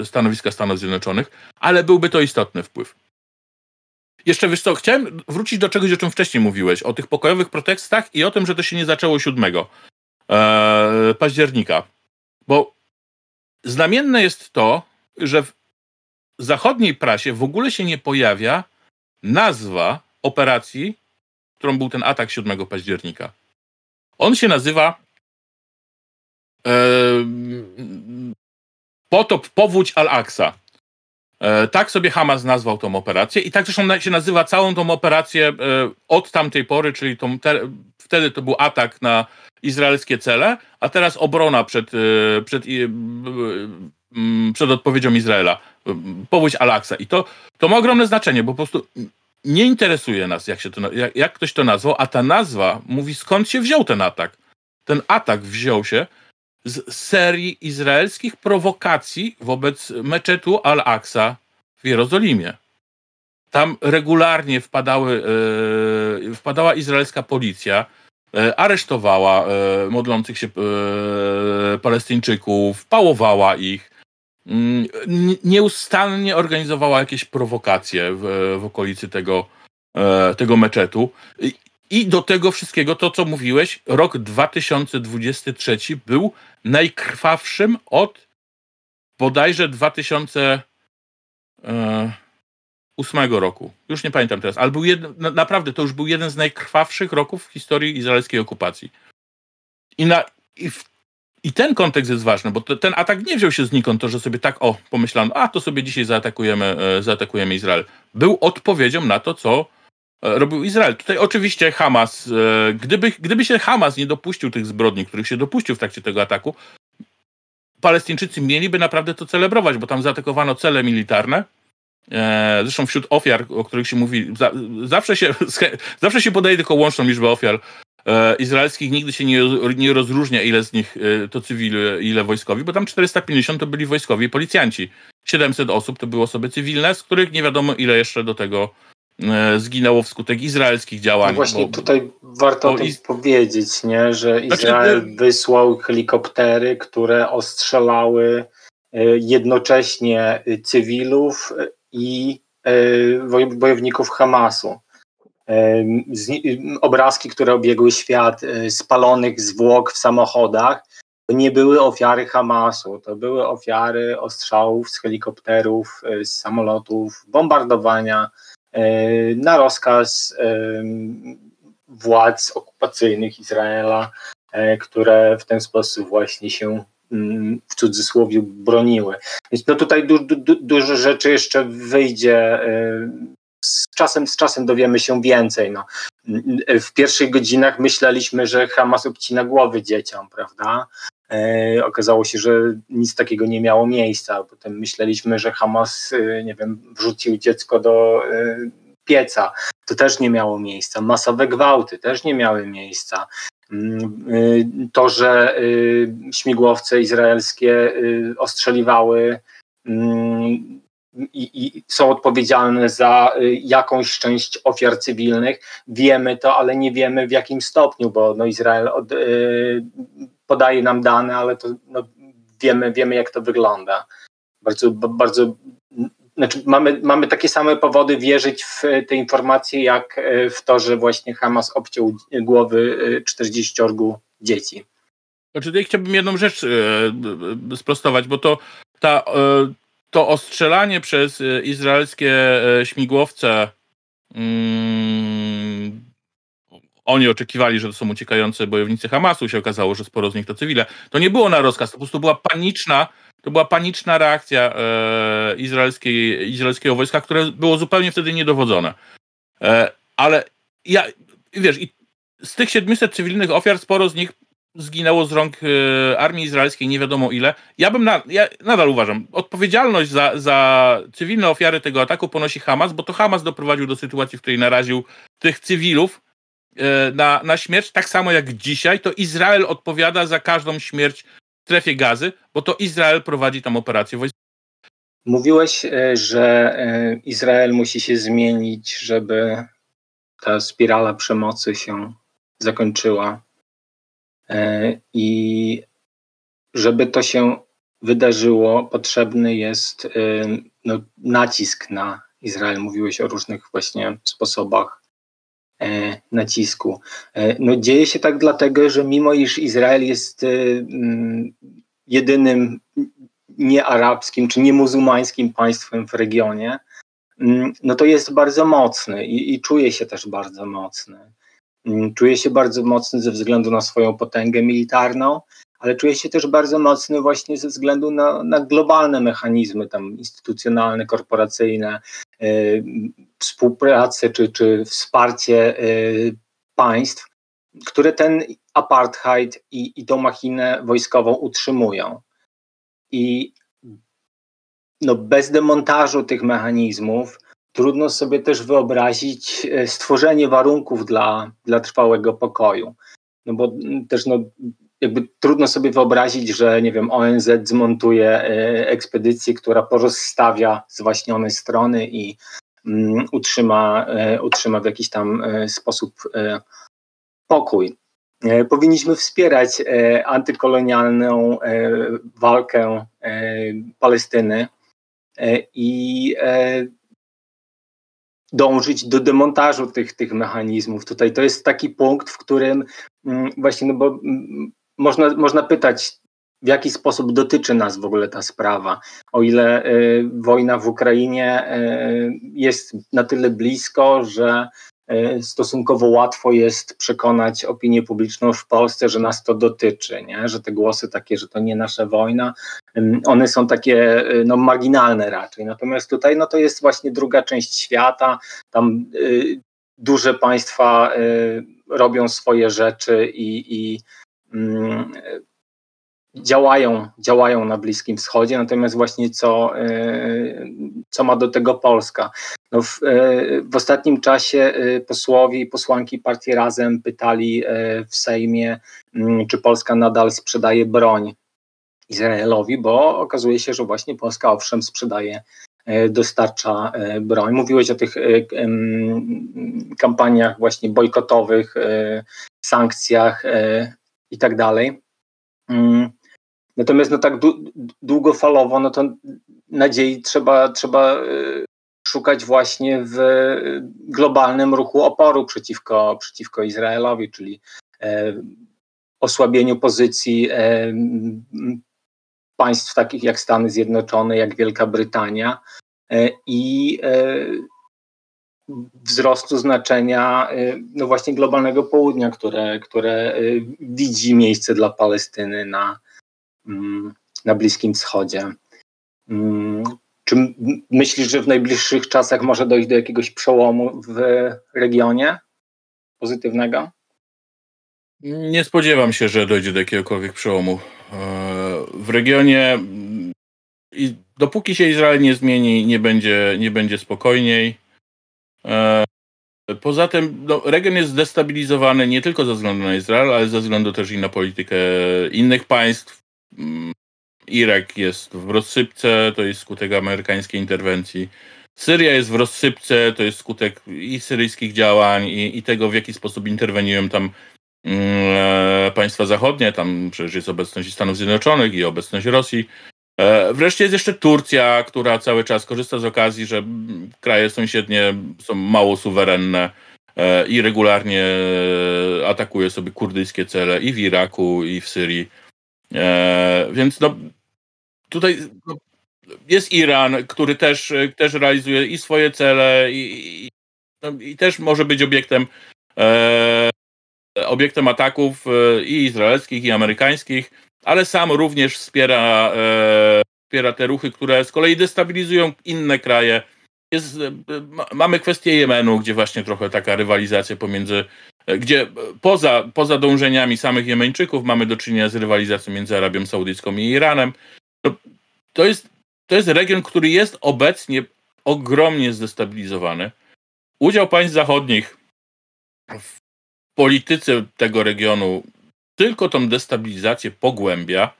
e, stanowiska Stanów Zjednoczonych, ale byłby to istotny wpływ. Jeszcze wiesz co, chciałem wrócić do czegoś, o czym wcześniej mówiłeś, o tych pokojowych protestach i o tym, że to się nie zaczęło 7 e, października. Bo znamienne jest to, że w zachodniej prasie w ogóle się nie pojawia nazwa operacji, którą był ten atak 7 października. On się nazywa e, Potop Powódź Al-Aqsa. E, tak sobie Hamas nazwał tą operację i tak zresztą się nazywa całą tą operację e, od tamtej pory, czyli tą te, wtedy to był atak na izraelskie cele, a teraz obrona przed, e, przed, przed odpowiedzią Izraela. Powódź Al-Aqsa. I to, to ma ogromne znaczenie, bo po prostu nie interesuje nas, jak, się to, jak, jak ktoś to nazwał, a ta nazwa mówi skąd się wziął ten atak. ten atak wziął się z serii izraelskich prowokacji wobec meczetu Al-Aqsa w Jerozolimie. Tam regularnie wpadały, e, wpadała izraelska policja, e, aresztowała e, modlących się e, Palestyńczyków, pałowała ich, mm, nieustannie organizowała jakieś prowokacje w, w okolicy tego, e, tego meczetu. I do tego wszystkiego, to co mówiłeś, rok 2023 był najkrwawszym od bodajże 2008 roku. Już nie pamiętam teraz, ale był jeden, naprawdę to już był jeden z najkrwawszych roków w historii izraelskiej okupacji. I, na, i, w, i ten kontekst jest ważny, bo to, ten atak nie wziął się znikąd, to że sobie tak, o, pomyślano, a to sobie dzisiaj zaatakujemy, e, zaatakujemy Izrael. Był odpowiedzią na to, co E, robił Izrael. Tutaj oczywiście Hamas, e, gdyby, gdyby się Hamas nie dopuścił tych zbrodni, których się dopuścił w trakcie tego ataku, Palestyńczycy mieliby naprawdę to celebrować, bo tam zaatakowano cele militarne. E, zresztą wśród ofiar, o których się mówi, zawsze się, zawsze się podaje tylko łączną liczbę ofiar izraelskich, nigdy się nie, nie rozróżnia, ile z nich to cywile, ile wojskowi, bo tam 450 to byli wojskowi i policjanci. 700 osób to były osoby cywilne, z których nie wiadomo ile jeszcze do tego E, zginęło wskutek izraelskich działań. No właśnie bo, tutaj warto o tym iz... powiedzieć, nie? że znaczy, Izrael znaczy, wysłał helikoptery, które ostrzelały e, jednocześnie cywilów i e, bojowników Hamasu. Obrazki, które obiegły świat spalonych zwłok w samochodach, to nie były ofiary Hamasu, to były ofiary ostrzałów z helikopterów, z samolotów, bombardowania E, na rozkaz e, władz okupacyjnych Izraela, e, które w ten sposób właśnie się mm, w cudzysłowie broniły. Więc no tutaj du, du, dużo rzeczy jeszcze wyjdzie. Z czasem, z czasem dowiemy się więcej. No. W pierwszych godzinach myśleliśmy, że Hamas obcina głowy dzieciom, prawda? E, okazało się, że nic takiego nie miało miejsca. Potem myśleliśmy, że Hamas, e, nie wiem, wrzucił dziecko do e, pieca. To też nie miało miejsca. Masowe gwałty też nie miały miejsca. Mm, to, że śmigłowce izraelskie ostrzeliwały mm, i, i, są odpowiedzialne za jakąś część ofiar cywilnych. Wiemy to, ale nie wiemy w jakim stopniu, bo no Izrael od, podaje nam dane, ale to no, wiemy, wiemy, jak to wygląda. Bardzo, bardzo znaczy mamy, mamy takie same powody wierzyć w te informacje, jak e, w to, że właśnie Hamas obciął głowy 40 e, dzieci. Znaczy, tutaj chciałbym jedną rzecz e, sprostować, bo to ta, to ostrzelanie przez izraelskie śmigłowce mm, oni oczekiwali, że to są uciekające bojownicy Hamasu, się okazało, że sporo z nich to cywile. To nie było na rozkaz, to po prostu była paniczna, to była paniczna reakcja e, izraelskiego wojska, które było zupełnie wtedy niedowodzone. E, ale ja, wiesz, z tych 700 cywilnych ofiar sporo z nich zginęło z rąk e, armii izraelskiej, nie wiadomo ile. Ja bym, na, ja nadal uważam, odpowiedzialność za, za cywilne ofiary tego ataku ponosi Hamas, bo to Hamas doprowadził do sytuacji, w której naraził tych cywilów na, na śmierć, tak samo jak dzisiaj, to Izrael odpowiada za każdą śmierć w strefie gazy, bo to Izrael prowadzi tam operację wojskową. Mówiłeś, e, że e, Izrael musi się zmienić, żeby ta spirala przemocy się zakończyła. I żeby to się wydarzyło, potrzebny jest no, nacisk na Izrael. Mówiłeś o różnych właśnie sposobach E, nacisku. E, no, dzieje się tak dlatego, że mimo iż Izrael jest e, mm, jedynym niearabskim czy niemuzułmańskim państwem w regionie, mm, no to jest bardzo mocny i, i czuje się też bardzo mocny. Mm, czuje się bardzo mocny ze względu na swoją potęgę militarną, ale czuje się też bardzo mocny właśnie ze względu na, na globalne mechanizmy tam instytucjonalne, korporacyjne, współpracę czy, czy wsparcie y, państw, które ten apartheid i, i tą machinę wojskową utrzymują. I no, bez demontażu tych mechanizmów trudno sobie też wyobrazić y, stworzenie warunków dla, dla trwałego pokoju. no bo też no, jakby trudno sobie wyobrazić, że nie wiem, ONZ zmontuje e, ekspedycję, która porozstawia zwaśnione strony i um, utrzyma, e, utrzyma w jakiś tam e, sposób pokój. Powinniśmy wspierać antykolonialną walkę Palestyny i dążyć do demontażu tych, tych mechanizmów. Tutaj to jest taki punkt, w którym mm, właśnie, no bo mm, można, można pytać, w jaki sposób dotyczy nas w ogóle ta sprawa. O ile y, wojna w Ukrainie y, jest na tyle blisko, że y, stosunkowo łatwo jest przekonać opinię publiczną w Polsce, że nas to dotyczy, nie? że te głosy takie, że to nie nasza wojna, one są takie no, marginalne raczej. Natomiast tutaj no, to jest właśnie druga część świata, tam duże państwa robią swoje rzeczy i, i działają, działają na Bliskim Wschodzie, natomiast właśnie co, e, co ma do tego Polska? No w, e, w ostatnim czasie e, posłowie i posłanki partii Razem pytali w Sejmie, mm, czy Polska nadal sprzedaje broń Izraelowi, bo okazuje się, że właśnie Polska owszem sprzedaje dostarcza broń. Mówiłeś o tych kampaniach właśnie bojkotowych, sankcjach i tak dalej. Mm. Natomiast no tak długofalowo, no to nadziei trzeba, trzeba y, szukać właśnie w globalnym ruchu oporu przeciwko, przeciwko Izraelowi, czyli e, osłabieniu pozycji e, państw takich jak Stany Zjednoczone, jak Wielka Brytania e, i wzrostu znaczenia y, no właśnie globalnego południa, które, które y, widzi miejsce dla Palestyny na, mm, na Bliskim Wschodzie. Mm, czy myślisz, że w najbliższych czasach może dojść do jakiegoś przełomu w regionie pozytywnego? Nie spodziewam się, że dojdzie do jakiegokolwiek przełomu. E, w regionie i dopóki się Izrael nie zmieni, nie będzie, nie będzie spokojniej. E, poza tym no, region jest zdestabilizowany nie tylko ze względu na Izrael, ale ze względu też i na politykę innych państw. Mm, Irak jest w rozsypce, to jest skutek amerykańskiej interwencji. Syria jest w rozsypce, to jest skutek i syryjskich działań, i, i tego, w jaki sposób interweniują tam mm, e, państwa zachodnie. Tam przecież jest obecność Stanów Zjednoczonych i obecność Rosji. E, wreszcie jest jeszcze Turcja, która cały czas korzysta z okazji, że kraje sąsiednie są mało suwerenne e, i regularnie atakuje sobie kurdyjskie cele i w Iraku, i w Syrii. E, więc no, tutaj no, jest Iran, który też, też realizuje i swoje cele, i, i, no, i też może być obiektem, obiektem ataków i izraelskich, i amerykańskich ale sam również wspiera, e, wspiera te ruchy, które z kolei destabilizują inne kraje. Jest, e, mamy kwestię Jemenu, gdzie właśnie trochę taka rywalizacja pomiędzy, e, gdzie poza, poza dążeniami samych Jemeńczyków mamy do czynienia z rywalizacją między Arabią Saudyjską i Iranem. To, to, jest, to jest region, który jest obecnie ogromnie zdestabilizowany. Udział państw zachodnich w polityce tego regionu tylko tą destabilizację pogłębia.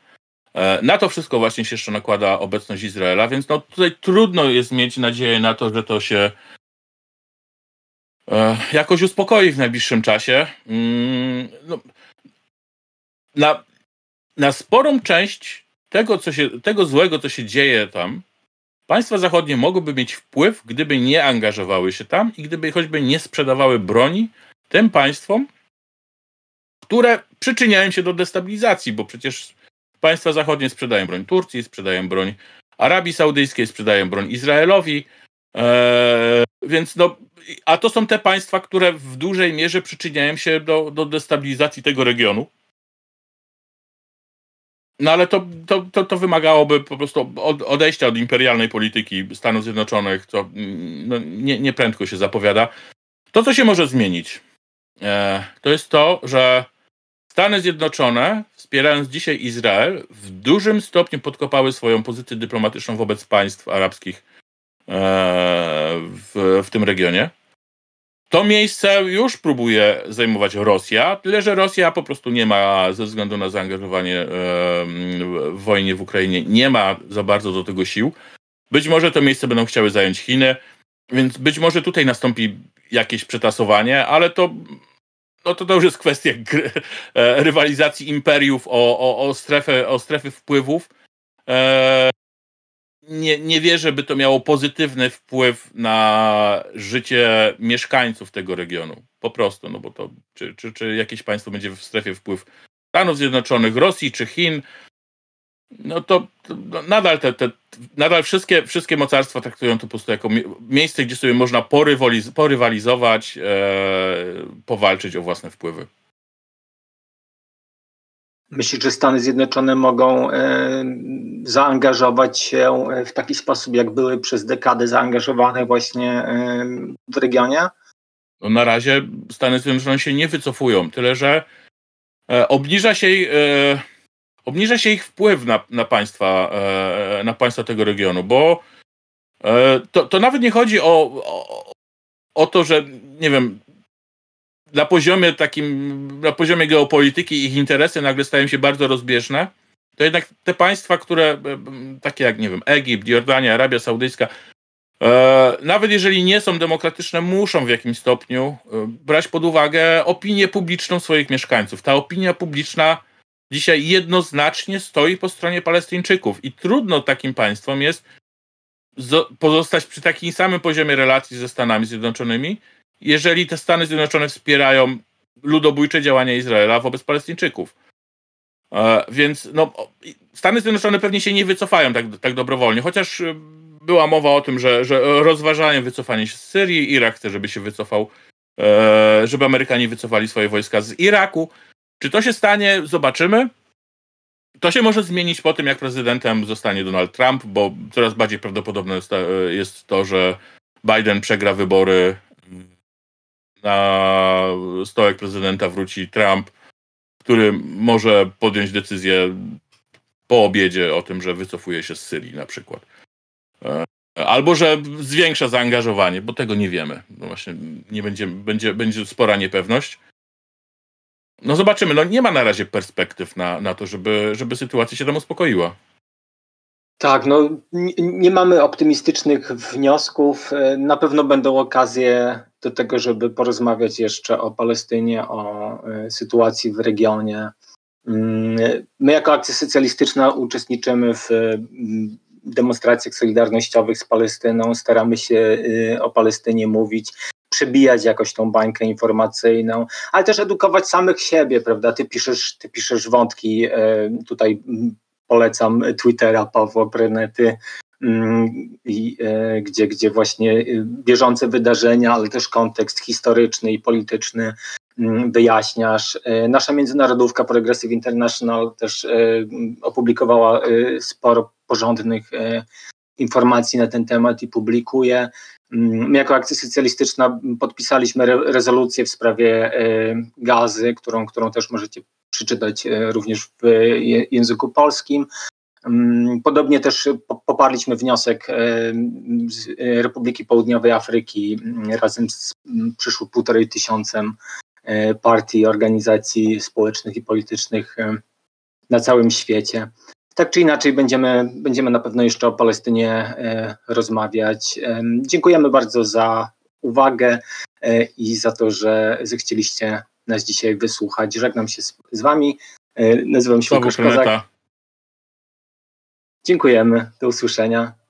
E, na to wszystko właśnie się jeszcze nakłada obecność Izraela, więc no tutaj trudno jest mieć nadzieję na to, że to się e, jakoś uspokoi w najbliższym czasie. Mm, no, na, na sporą część tego, co się, tego złego, co się dzieje tam, państwa zachodnie mogłyby mieć wpływ, gdyby nie angażowały się tam i gdyby choćby nie sprzedawały broni tym państwom, które przyczyniają się do destabilizacji, bo przecież państwa zachodnie sprzedają broń Turcji, sprzedają broń Arabii Saudyjskiej, sprzedają broń Izraelowi. Eee, więc no, a to są te państwa, które w dużej mierze przyczyniają się do, do destabilizacji tego regionu. No ale to, to, to, to wymagałoby po prostu odejścia od imperialnej polityki Stanów Zjednoczonych, co mm, no, nie, nie prędko się zapowiada. To, co się może zmienić, e, to jest to, że Stany Zjednoczone, wspierając dzisiaj Izrael, w dużym stopniu podkopały swoją pozycję dyplomatyczną wobec państw arabskich e, w, w tym regionie. To miejsce już próbuje zajmować Rosja, tyle że Rosja po prostu nie ma, ze względu na zaangażowanie w wojnie w Ukrainie, nie ma za bardzo do tego sił. Być może to miejsce będą chciały zająć Chiny, więc być może tutaj nastąpi jakieś przetasowanie, ale to, no to, to już jest kwestia e, rywalizacji imperiów o, o, o, strefę, o strefy wpływów. E, nie, nie wierzę, by to miało pozytywny wpływ na życie mieszkańców tego regionu. Po prostu, no bo to, czy, czy, czy jakieś państwo będzie w strefie wpływ Stanów Zjednoczonych, Rosji czy Chin, no to, to nadal, te, te, nadal wszystkie, wszystkie mocarstwa traktują to po prostu jako miejsce, gdzie sobie można porywaliz porywalizować, e, powalczyć o własne wpływy. Myślisz, że Stany Zjednoczone mogą e, zaangażować się w taki sposób, jak były przez dekadę zaangażowane właśnie e, w regionie? No na razie Stany Zjednoczone się nie wycofują, tyle że e, obniża się, e, obniża się ich wpływ na, na, państwa, e, na państwa tego regionu, bo e, to, to nawet nie chodzi o, o, o to, że nie wiem, na poziomie takim, na poziomie geopolityki ich interesy nagle stają się bardzo rozbieżne, to jednak te państwa, które, e, takie jak, nie wiem, Egipt, Jordania, Arabia Saudyjska, e, nawet jeżeli nie są demokratyczne, muszą w jakimś stopniu brać pod uwagę opinię publiczną swoich mieszkańców. Ta opinia publiczna dzisiaj jednoznacznie stoi po stronie Palestyńczyków i trudno takim państwom jest pozostać przy takim samym poziomie relacji ze Stanami Zjednoczonymi, jeżeli te Stany Zjednoczone wspierają ludobójcze działania Izraela wobec Palestyńczyków. E, więc no, Stany Zjednoczone pewnie się nie wycofają tak, tak dobrowolnie, chociaż e, była mowa o tym, że, że rozważają wycofanie się z Syrii, Irak chce, żeby się wycofał, e, żeby Amerykanie wycofali swoje wojska z Iraku. Czy to się stanie? Zobaczymy. To się może zmienić po tym, jak prezydentem zostanie Donald Trump, bo coraz bardziej prawdopodobne jest, jest to, że Biden przegra wybory na stołek prezydenta wróci Trump, który może podjąć decyzję po obiedzie o tym, że wycofuje się z Syrii na przykład. E, albo że zwiększa zaangażowanie, bo tego nie wiemy. No właśnie nie będzie, będzie, będzie spora niepewność. No zobaczymy. No nie ma na razie perspektyw na, na to, żeby, żeby sytuacja się tam uspokoiła. Tak, no nie, mamy optymistycznych wniosków. E, na pewno będą okazje do tego, żeby porozmawiać jeszcze o Palestynie, o e, sytuacji w regionie. Mm, my, jako akcja socjalistyczna, uczestniczymy w mm, demonstracjach solidarnościowych z Palestyną, staramy się e, o Palestynie mówić, przebijać jakoś tą bańkę informacyjną, ale też edukować samych siebie, prawda? Ty piszesz, ty piszesz wątki, tutaj mm, polecam Twittera Pawła Prenety, mm, i, e, gdzie, gdzie właśnie e, bieżące wydarzenia, ale też kontekst historyczny i polityczny mm, wyjaśniasz. E, nasza międzynarodówka Progressive International też opublikowała sporo porządnych informacji na ten temat i publikuje. My jako akcja socjalistyczna podpisaliśmy rezolucję w sprawie gazy, którą, którą też możecie przeczytać e, również w języku polskim. Mm, podobnie też poparliśmy wniosek e, Republiki Południowej Afryki mm, razem z mm, przyszło półtorej tysiącem e, partii organizacji społecznych i politycznych na całym świecie. Tak czy inaczej będziemy, będziemy na pewno jeszcze o Palestynie rozmawiać. Dziękujemy bardzo za uwagę i za to, że zechcieliście nas dzisiaj wysłuchać. Żegnam się z, z Wami. E, nazywam się Łukasz Kozak. Dziękujemy. Do usłyszenia.